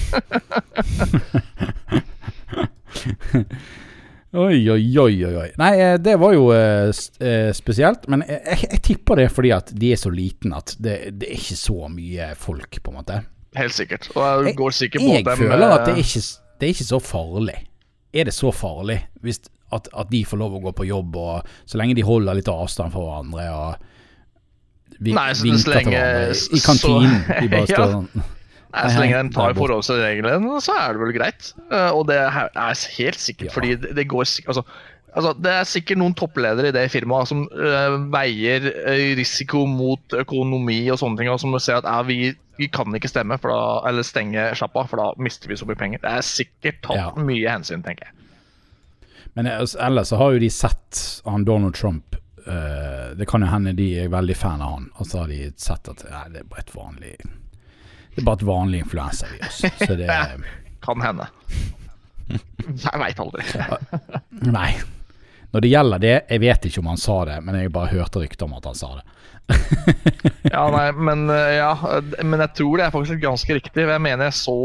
Oi, oi, oi, oi. Nei, eh, det var jo eh, eh, spesielt. Men jeg, jeg, jeg, tipper det fordi at de er så liten at det, det, er ikke så mye folk, på en måte. Helt sikkert. Og jeg går sikker på jeg, jeg føler at det er, ikke, det er ikke så farlig. Er det så farlig hvis at, at, de får lov å gå på jobb, og så lenge de holder litt avstand fra hverandre og vi, Nei, til hverandre i kantinen? Så, de bare står sånn Nei, så lenge de tar forholdsreglene, så er det vel greit. Eh, og det er helt sikkert, ja. fordi det, det går altså, altså, Det er sikkert noen toppledere i det firmaet som uh, veier eh, risiko mot økonomi og sånne ting, og som ser at ja, vi, vi, kan ikke stemme da, eller stenge sjappa, for da mister vi så mye penger. Det er sikkert tatt ja. mye hensyn, tenker jeg. Men ellers så har jo de sett han Donald Trump uh, Det kan jo hende de er veldig fan av han, og så har de sett at nei, det er bare et vanlig det er bare et vanlig influensavirus. Så det Kan hende. Jeg veit aldri. Nei. Når det gjelder det, jeg vet ikke om han sa det, men jeg bare hørte rykter om at han sa det. ja, nei, men, eh, ja, men jeg tror det er faktisk ganske riktig. Jeg mener jeg så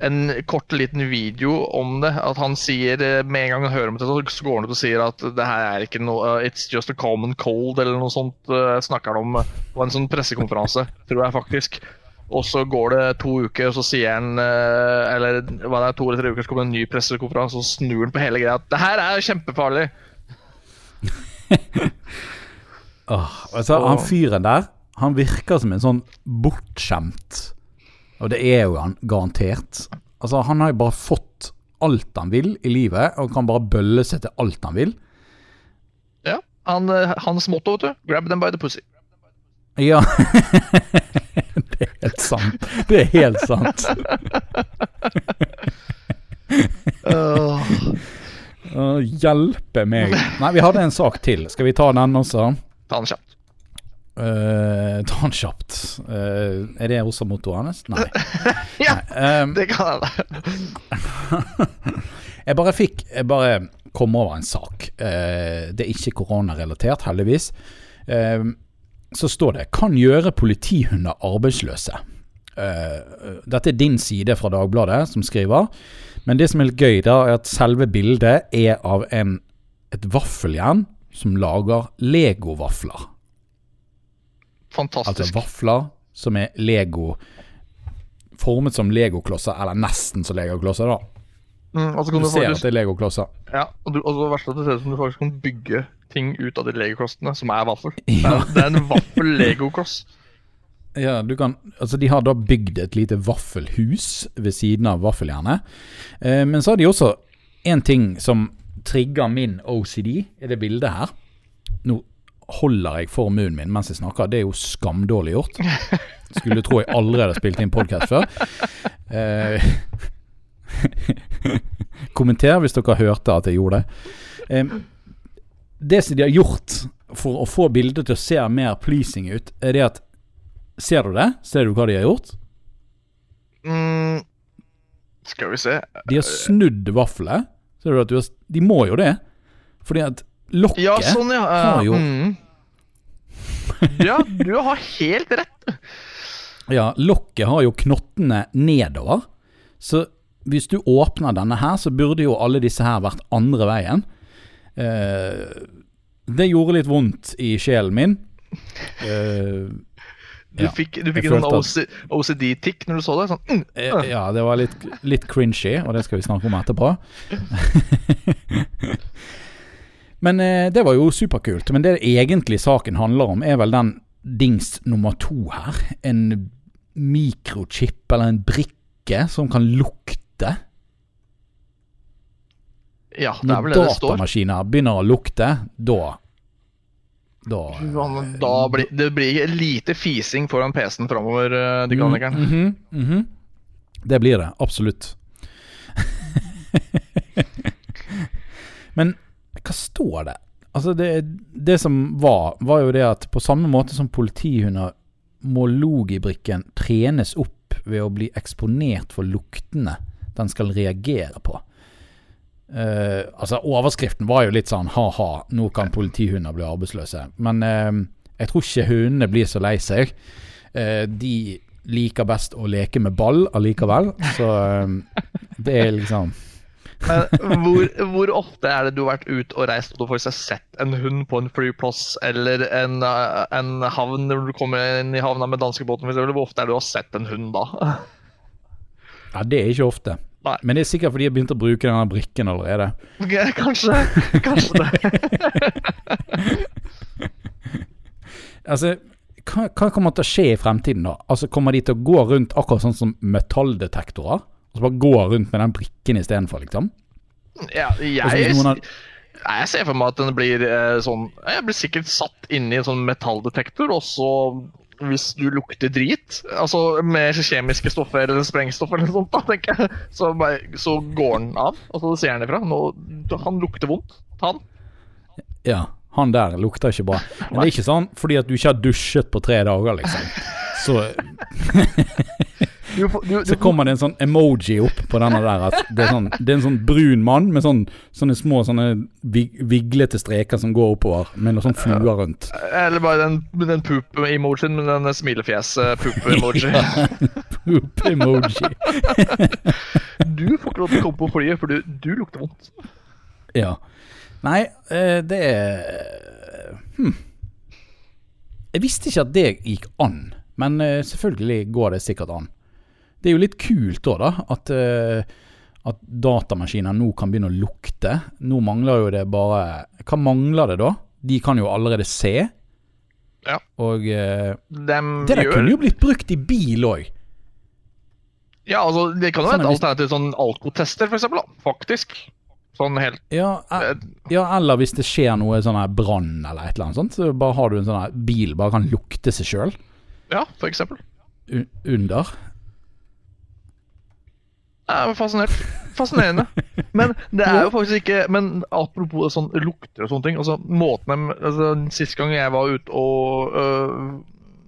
en kort liten video om det. At han sier eh, med en gang han hører om det, så går han ut og sier at det her er ikke noe It's just a common cold, eller noe sånt. Snakker han om på en sånn pressekonferanse, tror jeg faktisk. Og så går det to uker, og så sier han eh, Eller hva det er, to eller tre uker, så kommer en ny pressekonferanse, og så snur han på hele greia. Det her er kjempefarlig! oh, altså, han fyren der, han virker som en sånn bortskjemt Og det er jo han garantert. Altså, han har jo bare fått alt han vil i livet, og kan bare bølle seg til alt han vil. Ja. Han, eh, hans motto, vet du. Grab them by the pussy. Ja. det er helt sant. Det er helt sant. uh, hjelpe meg. Nei, vi hadde en sak til. Skal vi ta den også? Ta den kjapt. Uh, ta den kjapt. Uh, er det også mottoet hans? Nei. ja, Nei. Um, det kan være. jeg bare fikk Jeg bare kom over en sak. Uh, det er ikke koronarelatert, heldigvis. Uh, så står det 'Kan gjøre politihunder arbeidsløse'. Dette er din side fra Dagbladet som skriver. Men det som er litt gøy, da, er at selve bildet er av en, et vaffeljern som lager legovafler. Fantastisk. Altså vafler som er Lego Formet som legoklosser, eller nesten som legoklosser, da. Mm, du, du ser faktisk, at det er legoklosser. Ja, og, du, og det verste at det ser ut som du faktisk kan bygge ting ut av de legoklossene, som er vaffel. Ja. Det er en vaffel-legokloss. Ja, du kan, altså De har da bygd et lite vaffelhus ved siden av vaffeljernet. Eh, men så har de også en ting som trigger min OCD, er det bildet her. Nå holder jeg for munnen min mens jeg snakker. Det er jo skamdårlig gjort. Skulle tro jeg aldri hadde spilt inn podkast før. Eh, kommenter hvis dere hørte at jeg gjorde det. Eh, det som de har gjort for å få bildet til å se mer pleasing ut, er det at Ser du det? Ser du hva de har gjort? Mm, skal vi se De har snudd vaffelet. Ser du at du har, De må jo det. Fordi at lokket ja, sånn, ja. Uh, har jo mm. ja, du har helt rett. Ja, lokket har jo knottene nedover. Så hvis du åpner denne her, så burde jo alle disse her vært andre veien. Eh, det gjorde litt vondt i sjelen min. Eh, du ja, fikk, du fikk en sånn OCD-tikk når du så det? Sånn, mm, uh. Ja, det var litt, litt cringy, og det skal vi snakke om etterpå. Men eh, det var jo superkult. Men det egentlig saken handler om, er vel den dings nummer to her. En mikrochip eller en brikke som kan lukte. Ja, det er vel det det står. Når datamaskiner begynner å lukte, da da, da blir, Det blir lite fising foran PC-en framover, eh, dekanikeren. Mm, mm, mm, -hmm. Det blir det, absolutt. Men hva står det? Altså det, det, som var, var jo det at på samme måte som politihunder må logibrikken trenes opp ved å bli eksponert for luktene den skal reagere på. Uh, altså Overskriften var jo litt sånn ha-ha, nå kan politihunder bli arbeidsløse. Men uh, jeg tror ikke hundene blir så lei seg. Uh, de liker best å leke med ball allikevel, så det er liksom Men hvor, hvor, ofte er det du har vært ute og reist og du får sett en hund på en flyplass eller en, en havn når du kommer inn i havna med danskebåten? Hvor ofte er det du har sett en hund da? Ja, Det er ikke ofte. Nei. Men det er sikkert fordi jeg begynte å bruke denne brikken allerede. Kanskje. Kanskje det. altså, hva, hva, kommer til å skje i fremtiden, da? Altså, Kommer de til å gå rundt akkurat sånn som metalldetektorer? Og så bare gå rundt med den brikken istedenfor, liksom? Ja, jeg, har... jeg ser for meg at den blir eh, sånn Jeg blir sikkert satt inni en sånn metalldetektor, og så hvis du lukter drit, altså med kjemiske stoffer eller sprengstoff eller noe sånt, da, tenker jeg, så, så går den av. Og så ser han ifra. Nå, han lukter vondt. Han. Ja, han der lukter ikke bra. Men det er ikke sånn fordi at du ikke har dusjet på tre dager, liksom. Så Du, du, du, så kommer det en sånn emoji opp på denne der. At det, er sånn, det er en sånn brun mann med sånn, sånne små sånne viglete streker som går oppover, med noen sånn fluer rundt. Eller bare den, den poop-emojien med den smilefjes-poop-emoji. poop-emoji. du får ikke lov til å komme på flyet, for du, du lukter vondt. Ja. Nei, eh, det er hm. Jeg visste ikke at det gikk an, men eh, selvfølgelig går det sikkert an. Det er jo litt kult òg, da. At, uh, at datamaskiner nå kan begynne å lukte. Nå mangler jo det bare Hva mangler det da? De kan jo allerede se. Ja. Og uh, det der gjør... kunne jo blitt brukt i bil òg. Ja, altså det kan jo være et alternativ sånn alkotester, for eksempel, da. Faktisk. Sånn helt ja, er, ja, eller hvis det skjer noe sånn brann eller et eller annet sånt, så bare har du en sånn bil bare kan lukte seg sjøl. Ja, for eksempel. under. Jeg er fascinert. Fascinerende. Men det er jo faktisk ikke Men apropos sånn lukter og sånne ting. Altså, måten altså, Sist gang jeg var ute og øh,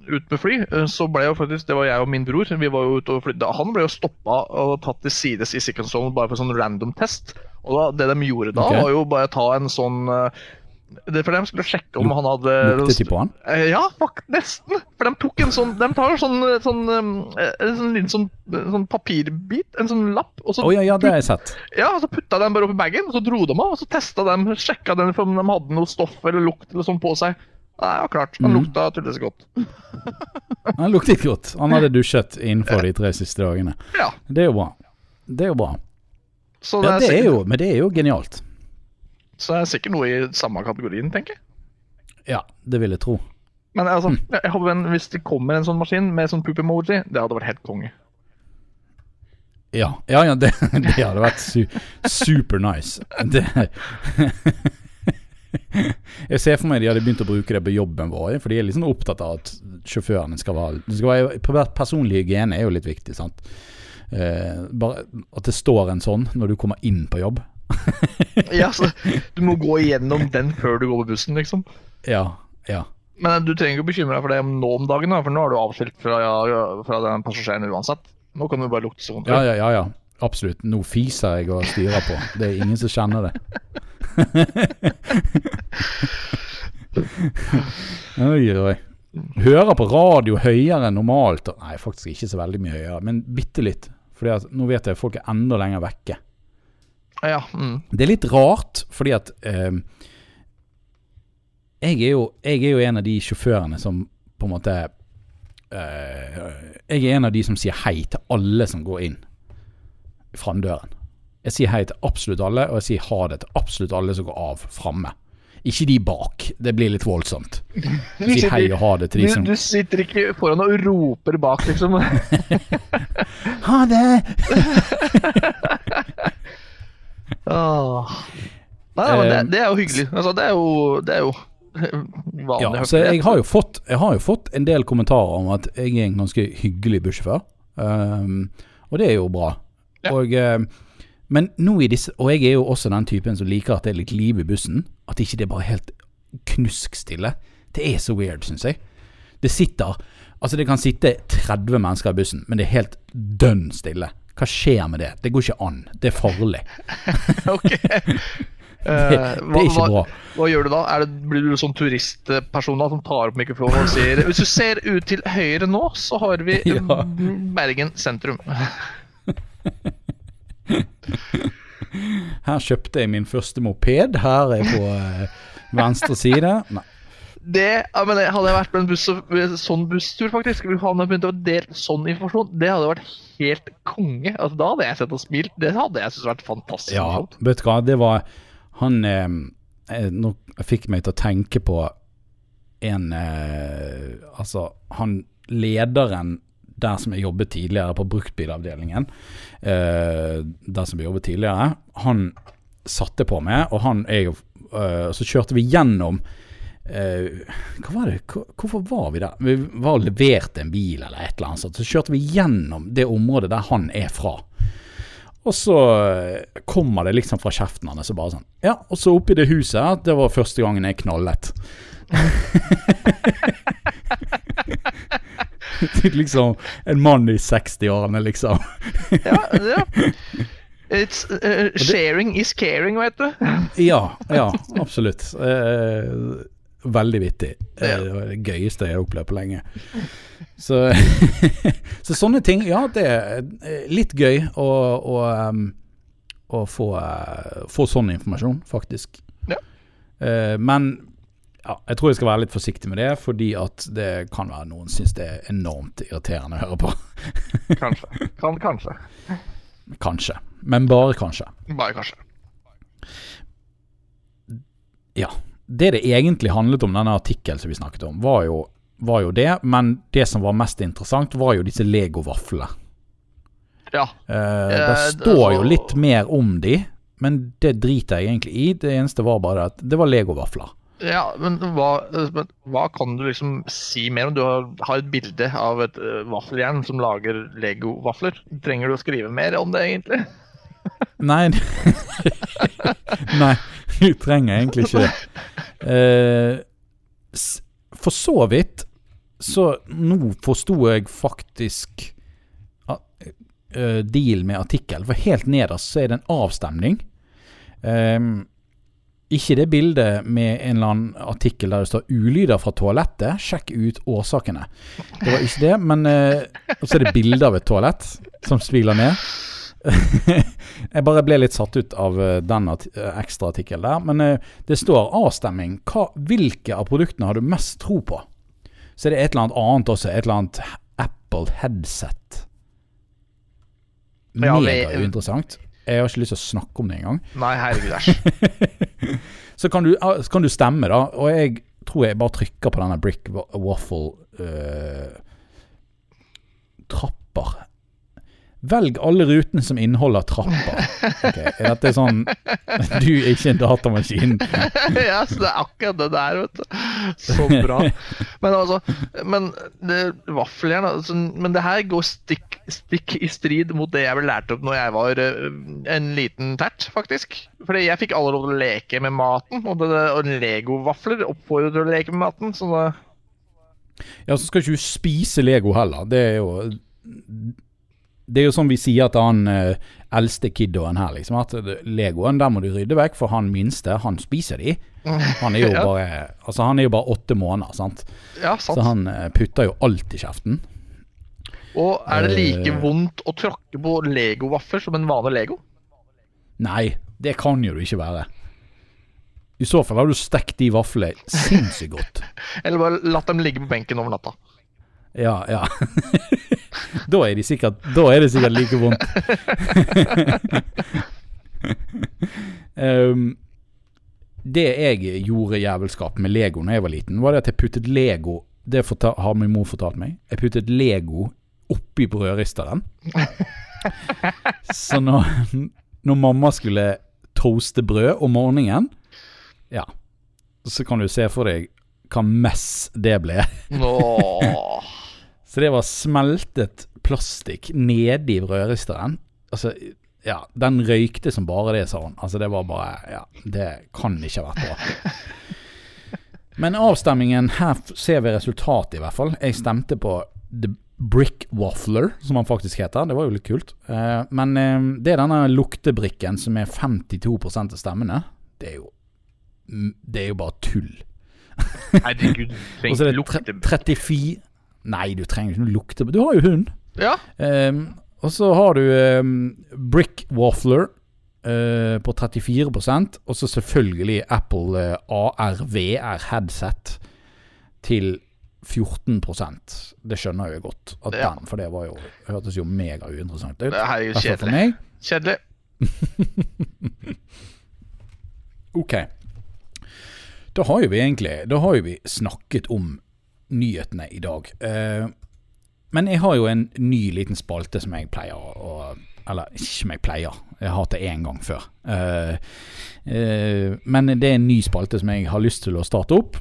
ut med fly, så ble jo faktisk Det var jeg og min bror. Vi var jo ute og fly, Han ble jo stoppa og tatt til sides i sikkerhetssonen bare for sånn random test. Og da, det de gjorde da, okay. var jo bare ta en sånn uh, det for De skulle sjekke om han hadde Luktet de på han? Eh, ja, faktisk, nesten. For de tok en sånn De tar en sånn, sånn, sånn, en sånn sånn, sånn, papirbit, en sånn lapp og så, oh, ja, ja, det har jeg sett. Ja, og Så putta de bare oppi bagen, og så dro de av. Og så testa de, sjekka de om de hadde noe stoff eller lukt eller sånn på seg. Nei, ja, klart. Han mm. lukta tydeligvis godt. han luktet godt. Han hadde dusjet innenfor de tre siste dagene. Ja. Det er jo bra. Det er jo bra. Det er ja, det er jo, men det er jo genialt. Så det er sikkert noe i samme kategorien, tenker jeg. Ja, det vil jeg tro. Men altså, mm. jeg håper en, hvis det kommer en sånn maskin med sånn poop-emoji, det hadde vært helt konge. Ja, ja, ja det, det, hadde vært su super nice. Det Jeg ser for meg de hadde begynt å bruke det på jobben vår, for de er liksom opptatt av at sjåførene skal være, skal være Personlig hygiene er jo litt viktig, sant. Eh, bare at det står en sånn når du kommer inn på jobb. ja, så Du må gå igjennom den før du går på bussen, liksom. Ja, ja. Men du trenger ikke å bekymre deg for det nå om dagen, for nå er du avskilt fra, ja, fra den passasjeren uansett. Nå kan du bare lukte sånn. Ja, ja, ja, ja. Absolutt. Nå fiser jeg og styrer på. Det er ingen som kjenner det. oi, oi. hører på radio høyere enn normalt. Nei, faktisk ikke så veldig mye høyere, men bitte litt. Fordi at nå vet jeg at folk er enda lenger vekke. Ja, mm. Det er litt rart, fordi at eh, jeg, er jo, jeg, er jo, en av de sjåførene som på en måte eh, Jeg er en av de som sier hei til alle som går inn framdøren. Jeg sier hei til absolutt alle, og jeg sier ha det til absolutt alle som går av framme. Ikke de bak. Det blir litt voldsomt. Si hei og ha det til de som Du, du sitter ikke foran og roper bak, liksom. ha det! Nei, men det, det, er jo hyggelig. Altså, det er jo, det er jo vanlig. Ja, så jeg har, fått, jeg har jo fått en del kommentarer om at jeg er en ganske hyggelig bussjåfør. Um, og det er jo bra. Ja. Og, um, men nå i disse Og jeg er jo også den typen som liker at det er litt liv i bussen. At ikke det er bare helt knuskstille. Det er så weird, syns jeg. Det sitter Altså, det kan sitte 30 mennesker i bussen, men det er helt dønn stille. Hva skjer med det? Det går ikke an. Det er farlig. ok. Det, det, er ikke bra. Hva, hva gjør du da? Det, blir du sånn turistperson da, som tar opp mikrofonen og sier Hvis du ser ut til høyre nå, så har vi ja. Bergen sentrum. Her kjøpte jeg min første moped. Her er på eh, venstre side. Nei. Det, men Hadde jeg vært på en buss, sånn busstur, faktisk, han begynt å dele sånn informasjon, det hadde vært helt konge. Altså, da hadde jeg sett og smilt. Det hadde jeg syntes vært fantastisk. Ja, vet du hva, det var Han eh, eh, Nå fikk meg til å tenke på en eh, Altså, han lederen der som jeg jobbet tidligere, på bruktbilavdelingen, eh, der som jeg jobbet tidligere, han satte på meg, og han jo eh, Så kjørte vi gjennom eh, hva var det? Hvorfor var vi der? Vi var og leverte en bil eller et eller annet. Så kjørte vi gjennom det området der han er fra. Og så eh, kommer det liksom fra kjeften hans så bare sånn Ja, og så oppi det huset, det var første gangen jeg knallet. liksom en mann i 60-årene, liksom. ja, ja. It's, uh, sharing is caring, vet du. ja, ja, absolutt. Uh, veldig vittig. Uh, det var det gøyeste jeg har opplevd på lenge. Så, så, sånne ting, ja, det er litt gøy å, å, å få, uh, få, sånn informasjon, faktisk. Ja. men ja, jeg tror jeg skal være litt forsiktig med det, fordi at det kan være noen syns det er enormt irriterende å høre på. kanskje. Kan, kanskje. Kanskje. Men bare kanskje. Bare kanskje. Ja. Det det egentlig handlet om, denne artikkelen som vi snakket om, var jo, var jo, det. Men det som var mest interessant, var jo disse Lego-vaflene. Ja. Eh, det står jo litt mer om de, men det driter jeg egentlig i. Det eneste var bare at det var Lego-vafler. Ja, men hva, men hva, kan du liksom si mer om? Du har, har et bilde av et uh, vaffeljern som lager Lego-vafler. Trenger du å skrive mer om det, egentlig? Nei Nei, du trenger egentlig ikke det. Uh, for så vidt Så nå forsto jeg faktisk uh, deal med artikkel. For helt nederst så er det en avstemning. Um, ikke det bildet med en eller annen artikkel der det står 'ulyder fra toalettet'. Sjekk ut årsakene. Det var ikke det, men eh, Og så er det bilde av et toalett som sviler ned. jeg bare ble litt satt ut av uh, den uh, ekstra artikkelen der. Men det står avstemming. Hva, hvilke av produktene har du mest tro på? Så er det et eller annet annet også. Et eller annet Apple headset. Megauinteressant. Jeg har ikke lyst til å snakke om det engang. Nei, herregud, æsj. så, kan du, ah, kan du stemme, da. Og jeg tror jeg bare trykker på denne brick waffle uh, Trapper. Velg alle rutene som inneholder trapper. Okay, er dette sånn Du er ikke en datamaskin? ja, så det er akkurat det der, vet du. Så bra. Men altså Men det, vaffeljern altså, Men det her går stikk, stikk i strid mot det jeg ble lært opp når jeg var uh, en liten tert, faktisk. Fordi jeg fikk alle lov til å leke med maten, og, det, og Lego-vafler oppfordrer til å leke med maten, så da Ja, så skal ikke du spise Lego heller. Det er jo det er jo sånn vi sier til han uh, eldste kiddoen her, liksom, at Legoen der må du rydde vekk, for han minste, han spiser de. Han er jo ja. bare Altså han er jo bare åtte måneder, sant. Ja, sant. Så han uh, putter jo alt i kjeften. Og er det like uh, vondt å tråkke på legovaffer som en vanlig Lego? Nei, det kan jo det ikke være. I så fall har du stekt de vaflene sinnssykt godt. Eller bare latt dem ligge på benken over natta. Ja, ja. da, er de sikkert, da er det sikkert like vondt. um, det jeg gjorde jævelskap med Lego når jeg var liten, var det at jeg puttet Lego Det har min mor fortalt meg. Jeg puttet Lego oppi brødristeren. Så når, når mamma skulle toaste brød om morgenen, ja, så kan du se for deg hva mess det ble. Så det var smeltet plastikk nedi brødristeren. Altså, ja, den røykte som bare det, sa hun. Altså, det var bare Ja, det kan ikke ha vært bra. Men avstemmingen, her ser vi resultatet, i hvert fall. Jeg stemte på The Brick Waffler, som han faktisk heter. Det var jo litt kult. Uh, men uh, det er denne luktebrikken som er 52% av stemmene. Det er jo Det er jo bare tull. Herregud, så er det 34 Nei, du trenger ikke noe lukte Du har jo hund. Ja. Um, og så har du um, Brick Waffler uh, på 34% og så selvfølgelig Apple uh, ARVR headset til 14% Det skjønner jeg godt, at ja. den, for det var jo, hørtes jo mega uinteressant ut. Det er jo kjedelig. Kjedelig. ok. Da har jo vi egentlig Da har jo vi snakket om nyhetene i dag. Uh, men jeg har jo en ny liten spalte som jeg pleier å Eller ikke som jeg pleier, jeg har hatt det én gang før. Uh, uh, men det er en ny spalte som jeg har lyst til å starte opp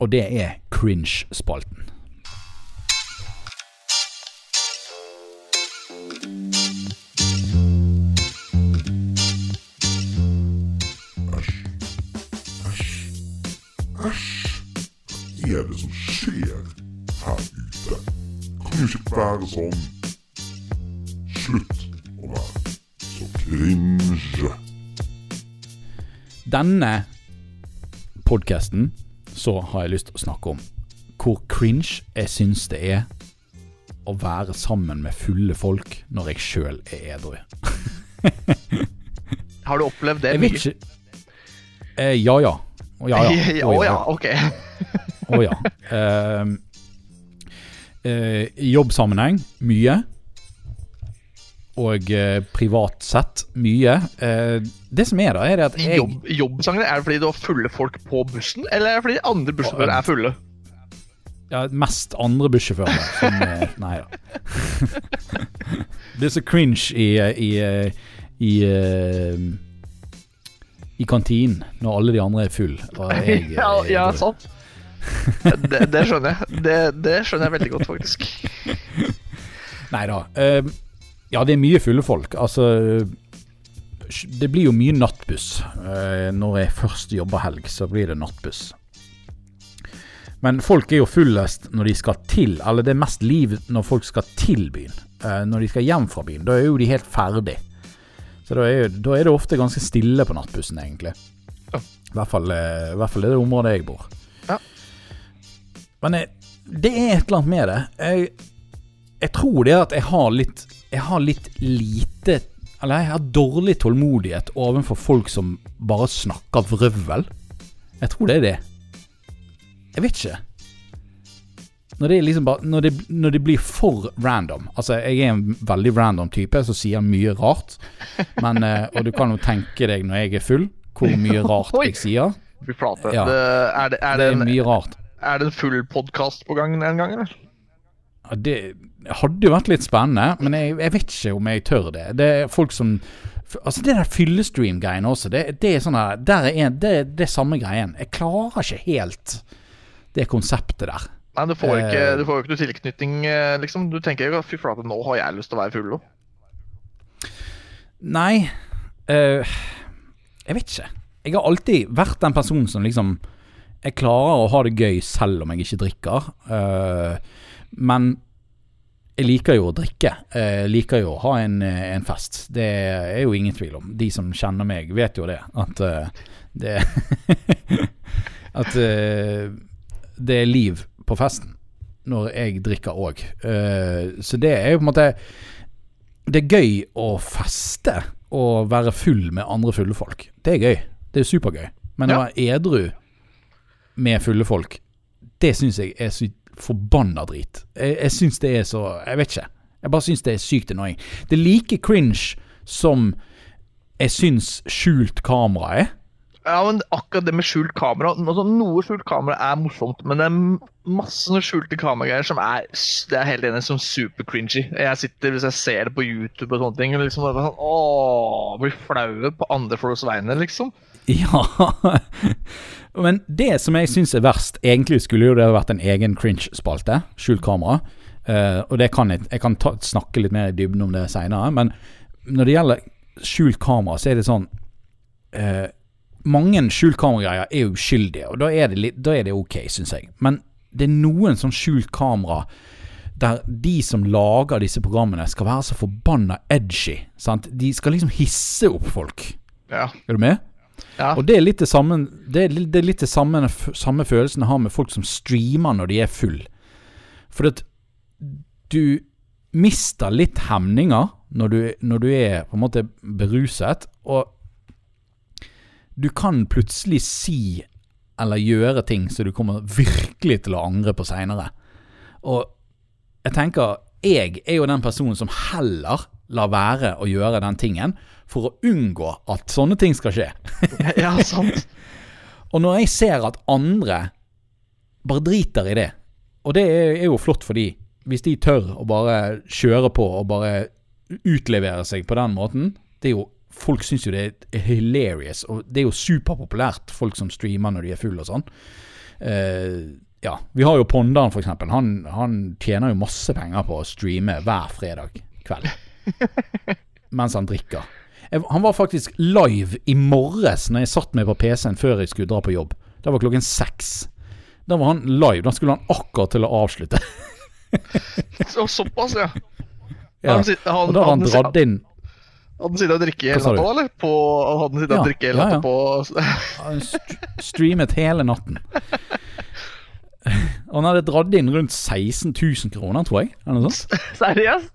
og det er cringe-spalten. Æsj. Æsj. Æsj. Hva er det som skjer? Kan jo ikke være sånn. Slutt å være så cringe. Denne podkasten så har jeg lyst til å snakke om hvor cringe jeg syns det er å være sammen med fulle folk når jeg sjøl er edru. har du opplevd det Jeg vet Ikke, eh, ja ja. Å ja, ja. Å ja, ok. Å ja. Uh, uh, jobbsammenheng mye og eh, privat sett mye. Eh, det som er da, er at jeg Jobb, Jobbsangene, er det fordi du har fulle folk på bussen, eller er det fordi andre bussjåfører er fulle? Ja, mest andre bussjåfører. Som, eh, nei da. det er så cringe i, i, i, i i kantinen når alle de andre er full. Jeg, ja, ja, sant. Det, det, skjønner jeg. Det, det, skjønner jeg veldig godt, faktisk. Nei da. Uh, ja, det er mye fulle folk. Altså Det blir jo mye nattbuss. Uh, når jeg først jobber helg, så blir det nattbuss. Men folk er jo fullest når de skal til, eller det er mest liv når folk skal til byen. Uh, når de skal hjem fra byen. Da er jo de helt ferdig. Så da er, da er det ofte ganske stille på nattbussen, egentlig. Ja. I, hvert fall, eh, I hvert fall er det området jeg bor. Men det er et eller annet med det. Jeg, jeg tror det er at jeg har litt jeg har litt lite Eller jeg har dårlig tålmodighet overfor folk som bare snakker vrøvl. Jeg tror det er det. Jeg vet ikke. Når det, liksom bare, når, det, når det, blir for random Altså, jeg er en veldig random type som sier mye rart. Men, eh, og du kan jo tenke deg når jeg er full, hvor mye rart jeg sier. Ja. Det, er, det, er, det, er mye rart. Er det en full podkast på gang en gang, eller? Ja, Det hadde jo vært litt spennende, men jeg, jeg, vet ikke om jeg tør det. Det er folk som Altså Det der fyllestream-greiene også, det, det, er sånn der, der er en, det, det er samme greien. Jeg klarer ikke helt det konseptet der. Nei, du får ikke, eh. du får ikke noe tilknytning, eh, liksom. Du tenker jo fy flate, nå har jeg lyst til å være full òg. Nei. Uh, jeg vet ikke. Jeg har alltid vært den personen som liksom Jeg klarer å ha det gøy selv om jeg ikke drikker. Uh, men jeg liker jo å drikke. Jeg liker jo å ha en, en, fest. Det er jo ingen tvil om. De som kjenner meg, vet jo det. At uh, det At uh, det er liv på festen når jeg drikker òg. Så det er jo på en måte Det er gøy å feste og være full med andre fulle folk. Det er gøy. Det er supergøy. Men å være edru med fulle folk, det syns jeg er så forbanna drit. Jeg, jeg syns det er så Jeg vet ikke. Jeg bare syns det er sykt annoying. Det er like cringe som jeg syns skjult kamera er. Ja, men akkurat det med skjult kamera altså, Noe skjult kamera er morsomt, men det er masse skjulte kameragreier som er Det er helt enig som super cringy. Jeg sitter, Hvis jeg ser det på YouTube og sånne ting, liksom, sånn, åh, blir flaue på andre folks vegne, liksom. Ja. Men det som jeg syns er verst Egentlig skulle jo det vært en egen cringe-spalte. Skjult kamera. Uh, og det kan jeg, jeg kan ta, snakke litt mer i dybden om det seinere. Men når det gjelder skjult kamera, så er det sånn uh, Mange skjult kamera-greier er uskyldige, og da er det, litt, da er det ok, syns jeg. Men det er noen sånn skjult kamera der de som lager disse programmene, skal være så forbanna edgy. Sant? De skal liksom hisse opp folk. Ja. Er du med? Ja. Og det er litt det samme Det er, det er litt samme, samme følelsen jeg har med folk som streamer når de er full. For at du mister litt hemninger når du, når du er på en måte beruset, og du kan plutselig si eller gjøre ting som du kommer virkelig til å angre på seinere. Og jeg tenker jeg er jo den personen som heller lar være å gjøre den tingen for å unngå at sånne ting skal skje. ja, sant. Og når jeg ser at andre bare driter i det, og det er jo flott for de, hvis de tør å bare kjøre på og bare utlevere seg på den måten, det er jo Folk syns jo det er hilarious, og det er jo superpopulært, folk som streamer når de er fulle og sånn. Uh, ja, vi har jo Pondaren, for eksempel. Han, han tjener jo masse penger på å streame hver fredag kveld. mens han drikker. Jeg, han var faktisk live i morges når jeg satt meg på PC-en før jeg skulle dra på jobb. Det var klokken seks. Da var han live. Da skulle han akkurat til å avslutte. Så, såpass, ja. ja. Han, han, og da har han dratt inn Hadde han sittet og drukket hele natta, eller? På, hadde han sittet ja, og drukket hele ja, ja. på Streamet hele natten. Han hadde dratt inn rundt 16 000 kroner, tror jeg. Eller noe sånt. Seriøst?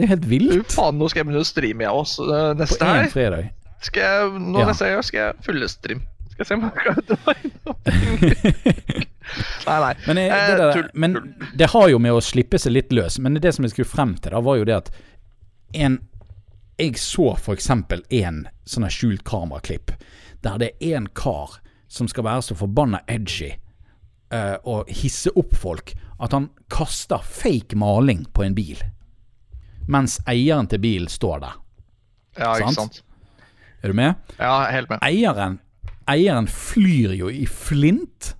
Det er helt vilt. Faen, nå skal jeg begynne å streame, jeg også. Neste På en fredag. Skal jeg, nå ja. neste gang skal jeg fullestream. Skal jeg se om jeg kan dra Nei, nei. Men, jeg, det der, eh, men, det har jo med å slippe seg litt løs. Men det som jeg skulle frem til, da var jo det at en Jeg så for eksempel en sånn skjult kameraklipp der det er en kar som skal være så forbanna edgy uh, og hisse opp folk at han kaster fake maling på en bil mens eieren til bilen står der. Ja, ikke sant? Er du med? Ja, helt med. Eieren, eieren flyr jo i flint,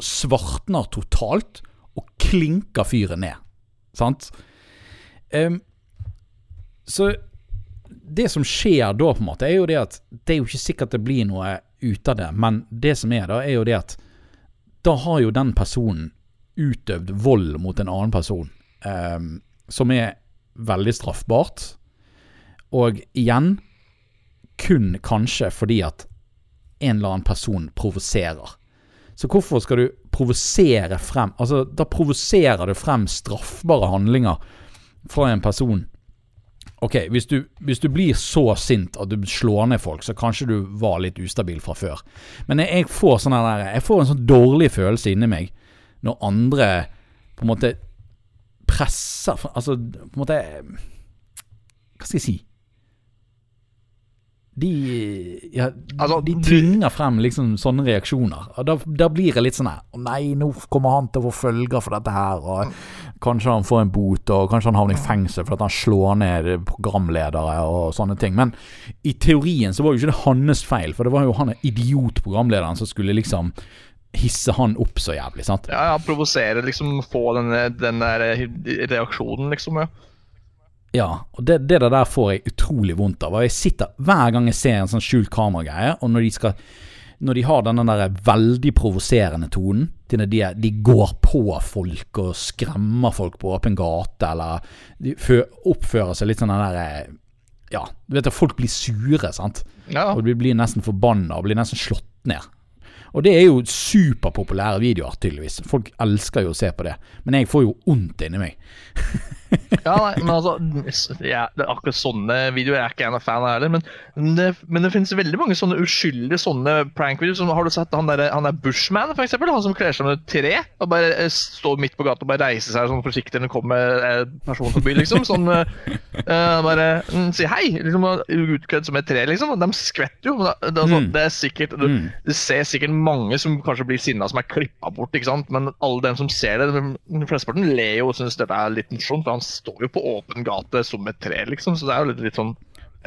svartner totalt og klinker fyren ned. Sant? Um, så det som skjer da, på en måte, er jo det at det er jo ikke sikkert det blir noe ut av det, men det som er da, er jo det at da har jo den personen utøvd vold mot en annen person, um, som er veldig straffbart. Og igjen kun kanskje fordi at en eller annen person provoserer. Så hvorfor skal du provosere frem Altså, da provoserer du frem straffbare handlinger fra en person. Ok, hvis du, hvis du, blir så sint at du slår ned folk, så kanskje du var litt ustabil fra før. Men jeg, jeg får sånn der, jeg får en sånn dårlig følelse inni meg når andre på en måte presser Altså, på en måte Hva skal jeg si? De, ja, altså, de tvinger frem liksom sånne reaksjoner. Og da, da blir det litt sånn her nei, nå kommer han til å få følger for dette her. Og kanskje han får en bot, og kanskje han havner i fengsel for at han slår ned programledere og sånne ting. Men i teorien så var jo ikke det hans feil, for det var jo han idiotprogramlederen som skulle liksom hisse han opp så jævlig, sant? Ja, ja provosere, liksom. Få den, den der reaksjonen, liksom. ja ja, og det, det, der får jeg utrolig vondt av. Og jeg sitter Hver gang jeg ser en sånn skjult kameragreie, og når de skal Når de har denne der veldig provoserende tonen, til når de, de, går på folk og skremmer folk på åpen gate, eller de oppfører seg litt sånn den der eh, Ja, du vet at folk blir sure, sant. Ja. Og de blir nesten forbanna og blir nesten slått ned. Og det er jo superpopulære videoer, tydeligvis. Folk elsker jo å se på det. Men jeg får jo vondt inni meg. ja, nei, men altså ja, det er Akkurat sånne videoer er ikke jeg noen fan av heller. Men det, men det finnes veldig mange sånne uskyldige sånne prank-videoer. Har du sett han der, han der Bushman, for eksempel? Han som kler seg med et tre og bare eh, står midt på gata og bare reiser seg sånn forsiktig når det kommer en person forbi, liksom. Sånn uh, bare mm, sier hei, liksom, utkledd som et tre, liksom. Og de skvetter jo. Det, det, altså, mm. det er sikkert du, mm. du, ser sikkert mange som kanskje blir sinna, som er klippa bort, ikke sant. Men alle dem som ser det, flesteparten ler jo og syns dette er litt morsomt. for han står jo på åpen gate som et tre, liksom. Så det er jo litt, litt sånn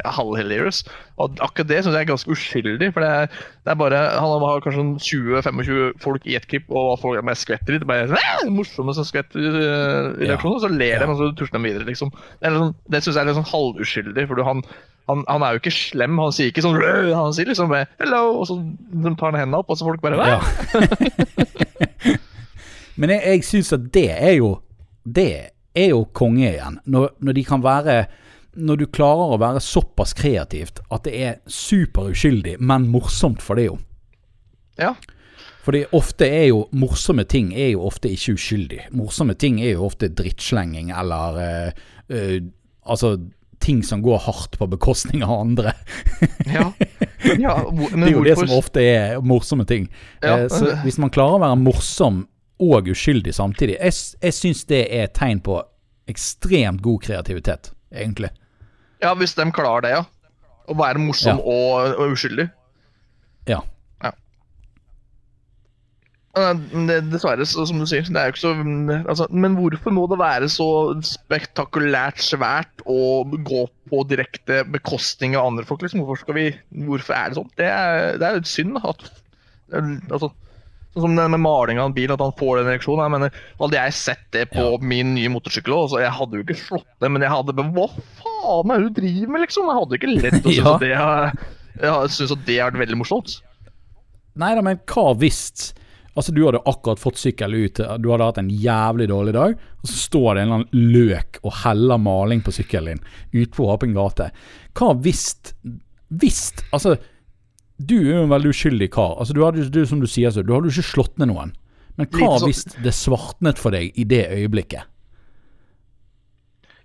halv-hilarious. Og akkurat det syns jeg er ganske uskyldig. For det er, det er, bare Han har kanskje 20-25 sånn folk i et klipp, og folk er bare skvetter litt. Bare morsomme som skvetter i reaksjonen, og så ler de, og så tusler de videre, liksom. Det, sånn, det syns jeg er litt sånn halvuskyldig, for han, han, han, er jo ikke slem. Han sier ikke sånn Han sier liksom 'hello', og så tar han hendene opp, og så folk bare ja. Men jeg, jeg syns at det er jo Det er jo konge igjen. Når, når, de kan være Når du klarer å være såpass kreativt at det er superuskyldig, men morsomt for det jo. Ja. Fordi ofte er jo morsomme ting er jo ofte ikke uskyldig. Morsomme ting er jo ofte drittslenging eller øh, øh, Altså ting som går hardt på bekostning av andre. ja. ja det er jo det som ofte er morsomme ting. Ja. Uh, så hvis man klarer å være morsom og uskyldig samtidig. Jeg, jeg syns det er et tegn på ekstremt god kreativitet, egentlig. Ja, hvis de klarer det, ja. Å være morsom ja. og, og, uskyldig. Ja. ja. Det, dessverre, som du sier. Det er jo ikke så altså, Men hvorfor må det være så spektakulært svært å gå på direkte bekostning av andre folk? Liksom? Hvorfor, vi, hvorfor, er det sånn? Det er, det er litt synd at altså, som det med maling av en bil, at han får den reaksjonen. Jeg mener, Hadde jeg sett det på ja. min nye motorsykkel òg, jeg hadde jo ikke slått det, men jeg hadde Hva faen er det du driver med, liksom? Jeg hadde ikke lett å synes ja. at det Jeg synes at det har vært veldig morsomt. Nei da, men hva hvis Altså, du hadde akkurat fått sykkel ut, du hadde hatt en jævlig dårlig dag, og så står det en eller annen løk og heller maling på sykkelen din ute på åpen gate. Hva hvis Hvis Altså du er jo en veldig uskyldig kar. Altså, du hadde, du, som du sier, så, du hadde jo ikke slått ned noen. Men hva hvis det svartnet for deg i det øyeblikket?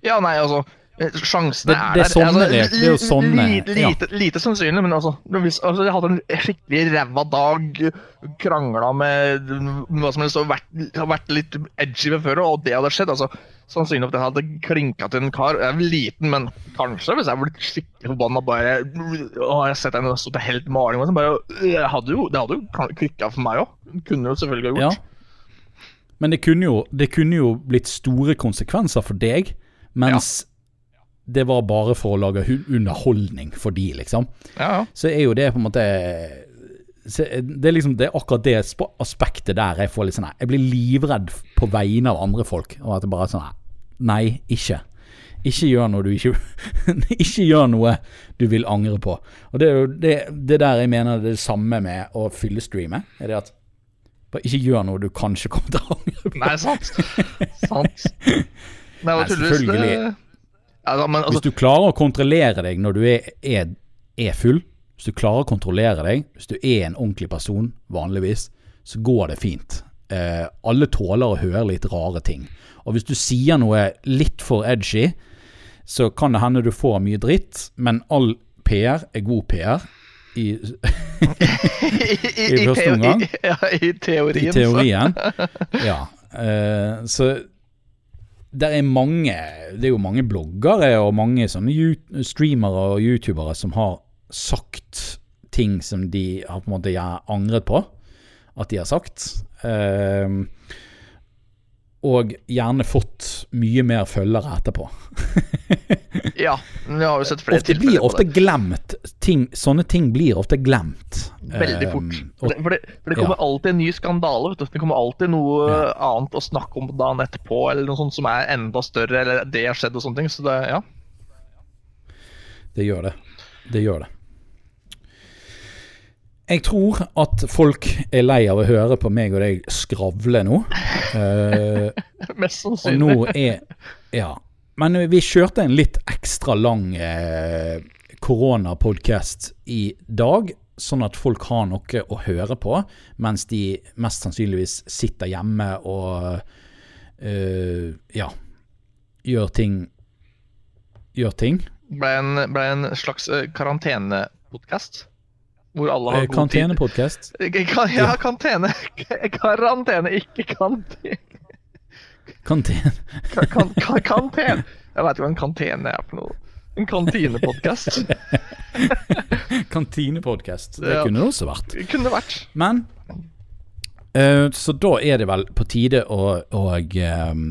Ja, nei, altså Sjansene er der. Sånne, altså, det er jo sånne Lite, lite, lite sannsynlig, men altså, hvis altså, Jeg hadde en skikkelig ræva dag, krangla med hva som helst og vært, vært litt edgy ved før, og det hadde skjedd. altså Sannsynlig at jeg hadde klinka til en kar. Jeg er liten, men kanskje hvis jeg ble skikkelig forbanna bare Å, jeg har sett en stått helt maling og sånn, bare hadde jo, Det hadde jo klikka for meg òg. Kunne jo selvfølgelig ha gjort. Ja. Men det kunne, jo, det kunne jo blitt store konsekvenser for deg, mens ja det var bare for å lage underholdning for de, liksom. Ja. Så er jo det på en måte det er liksom Det er akkurat det aspektet der jeg får litt sånn Jeg blir livredd på vegne av andre folk. Og at det bare er sånn Nei, ikke. Ikke gjør noe du ikke Ikke gjør noe du vil angre på. Og det er jo det, det der jeg mener det, er det samme med å fyllestreame. Er det at bare ikke gjør noe du kanskje kommer til å angre på. Nei, sant. sant. Nei, selvfølgelig. Ja, men, altså, Hvis du klarer å kontrollere deg når du er, er, er full, hvis du klarer å kontrollere deg, hvis du er en ordentlig person vanligvis, så går det fint. Eh, alle tåler å høre litt rare ting. Og hvis du sier noe litt for edgy, så kan det hende du får mye dritt, men all PR er god PR. I, I, første omgang. Ja, I teorien. I teorien. ja. Eh, så det er mange Det er jo mange bloggere og mange sånne streamere og youtubere som har sagt ting som de har på en måte angret på at de har sagt. Uh, og gjerne fått mye mer følgere etterpå. ja, vi har jo sett flere ofte tilfeller blir ofte glemt. Ting, sånne ting blir ofte glemt. Veldig fort. Um, og, for, det, for, det, kommer ja. alltid en ny skandale. Vet du. Det kommer alltid noe ja. annet å snakke om dagen etterpå, eller noe sånt som er enda større, eller det har skjedd og sånne ting. Så det, ja. Det gjør det. Det gjør det. Jeg tror at folk er lei av å høre på meg og deg skravle nå. Uh, Mest sannsynlig. Og nå er Ja. Men vi kjørte en litt ekstra lang koronapodkast i dag, sånn at folk har noe å høre på mens de mest sannsynligvis sitter hjemme og uh, ja gjør ting Gjør ting. Ble en, ble en slags uh, karantenepodkast? Hvor alle har eh, god tid. Karantenepodkast? Ja, karantene. Karantene, ikke kantine. Kantene. Kantene. Jeg veit ikke hva en kantene er for noe. En kantinepodkast. kantinepodkast. Det ja. kunne det også vært. Det kunne vært. Men uh, Så da er det vel på tide å, å um,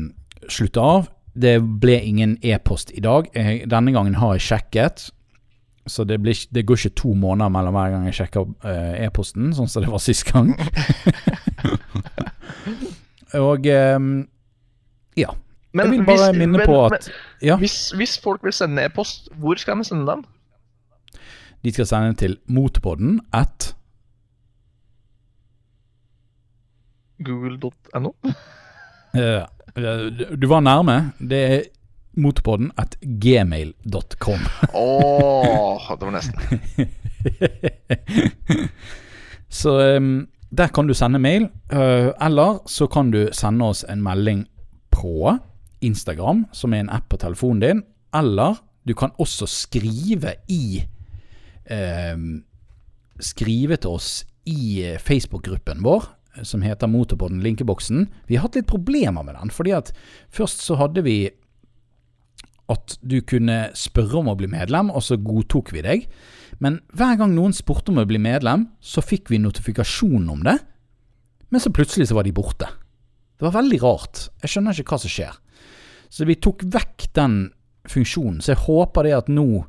slutte av. Det ble ingen e-post i dag. Denne gangen har jeg sjekket. Så det, blir, det, går ikke to måneder mellom hver gang jeg sjekker uh, e-posten, sånn som det var sist gang. og um, ja. Men jeg vil bare hvis, minne men, på at ja. hvis, hvis, folk vil sende e-post, hvor skal vi sende den? De skal sende den til motepodden at Google.no? Uh, du var nærme. Det er motorpodden at gmail.com. Åh, oh, det var nesten. så um, der kan du sende mail, uh, eller så kan du sende oss en melding på Instagram, som er en app på telefonen din, eller du kan også skrive i uh, Skrive til oss i Facebook-gruppen vår, som heter Motorpodden Linkeboksen. Vi har hatt litt problemer med den, fordi at først så hadde vi at du kunne spørre om å bli medlem, og så godtok vi deg. Men hver gang noen spurte om å bli medlem, så fikk vi notifikasjon om det. Men så plutselig så var de borte. Det var veldig rart. Jeg skjønner ikke hva som skjer. Så vi tok vekk den funksjonen. Så jeg håper det at nå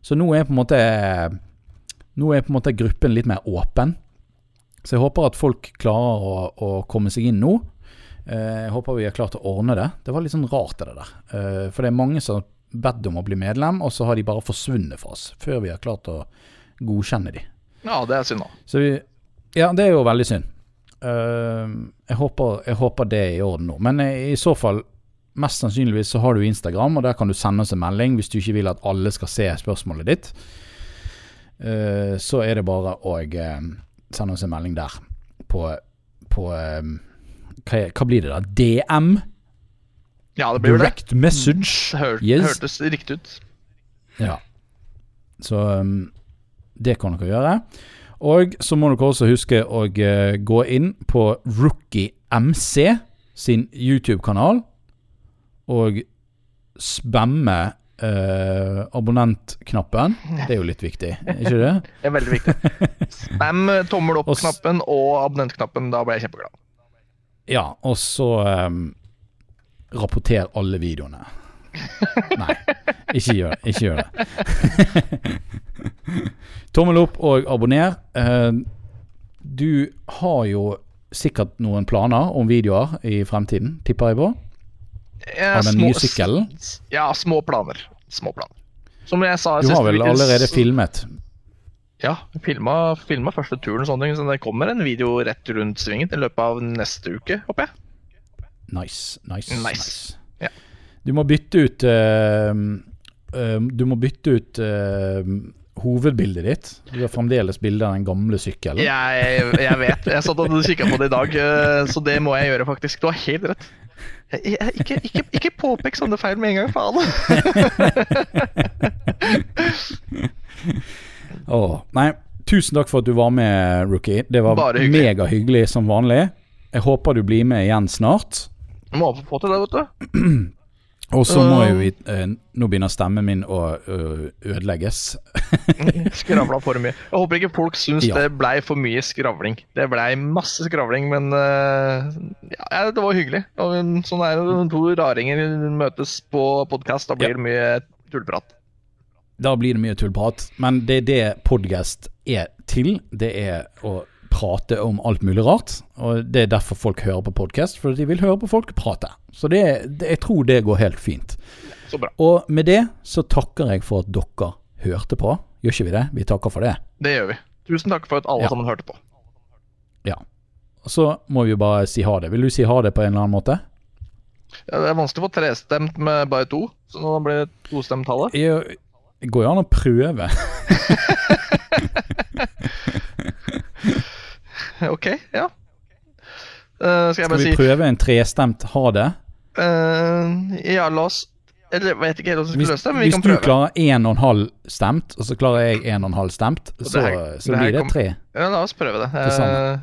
Så nå er på en måte Nå er på en måte gruppen litt mer åpen. Så jeg håper at folk klarer å, å komme seg inn nå. Eh, jeg håper vi har klart å ordne det. Det var litt sånn rart, det der. Eh, for det er mange som har bedt om å bli medlem, og så har de bare forsvunnet fra oss før vi har klart å godkjenne de. Ja, det er synd, da. Så vi, ja, det er jo veldig synd. Uh, jeg, håper, jeg, håper, det er i orden nå. Men i så fall, mest sannsynligvis så har du Instagram, og der kan du sende oss en melding hvis du ikke vil at alle skal se spørsmålet ditt. Så er det bare å sende oss en melding der på, på hva, hva, blir det da? DM? Ja, det blir Direct det. message. Mm. Hør, yes. Hørtes riktig ut. Ja. Så um, det kan dere gjøre. Og så må dere også huske å uh, gå inn på Rookie MC sin YouTube-kanal og spamme uh, abonnentknappen. Det er jo litt viktig, ikke det? det er veldig viktig. Spam tommel opp-knappen og abonnentknappen. Da blir jeg kjempeglad. Ja, og så um, rapporter alle videoene. Nei, ikke gjør, ikke gjør det. Tommel opp og abonner. Uh, du har jo sikkert noen planer om videoer i fremtiden, tipper jeg på? Av den nye sykkelen? Ja, små planer. Små planer. Som jeg sa Du har vel allerede filmet? Ja, filma, filma første turen, sånne ting, så det kommer en video rett rundt svingen i løpet av neste uke, håper jeg. Nice, nice. nice. nice. Ja. Du må bytte ut uh, uh, Du må bytte ut uh, hovedbildet ditt. Du har fremdeles bilde av den gamle sykkelen. Jeg, jeg, vet. Jeg satt og kikka på det i dag, så det må jeg gjøre, faktisk. Du har helt rett. Jeg, jeg, ikke ikke, ikke påpek sånne feil med en gang, faen. Åh, nei, tusen takk for at du var med, Rookie. Det var megahyggelig som vanlig. Jeg håper du blir med igjen snart. Må få til det, vet du. Og så må jo uh, Nå begynner stemmen min å uh, ødelegges. Skravla for mye. Jeg håper ikke folk syns ja. det blei for mye skravling. Det blei masse skravling, men uh, ja, det var hyggelig. Og sånn er det når to raringer møtes på podkast. Da blir det mye tullprat. Da blir det mye tullprat. Men det er det podkast er til. Det er å prate om alt mulig rart. Og det er derfor folk hører på podkast, for de vil høre på folk prate. Så det, det, jeg tror det går helt fint. Så bra. Og med det så takker jeg for at dere hørte på. Gjør ikke vi det? Vi takker for det. Det gjør vi. Tusen takk for at alle ja. sammen hørte på. Ja. Så må vi jo bare si ha det. Vil du si ha det på en eller annen måte? Ja, det er vanskelig å få trestemt med bare to, så nå blir det tostemt tostemtallet. Det går jo an å prøve. ok, ja. Uh, skal, skal vi si, prøve en trestemt ha det? Uh, ja, la oss Eller vet ikke helt hvordan vi skal løse det, men vi kan prøve. Hvis du klarer én og en halv stemt, og så klarer jeg én og en halv stemt, så, her, så blir det, det tre. Ja, la oss prøve det. Uh,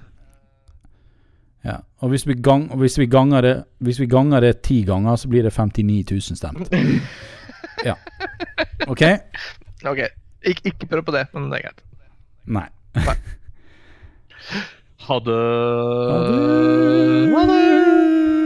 ja. Og hvis vi, gang, hvis, vi det, hvis vi, ganger det, ti ganger, så blir det 59 000 stemt. ja. OK? Ok. Ik ikke prøv på det, men det er greit. Nei. Nei. Ha det. Ha det. Ha det.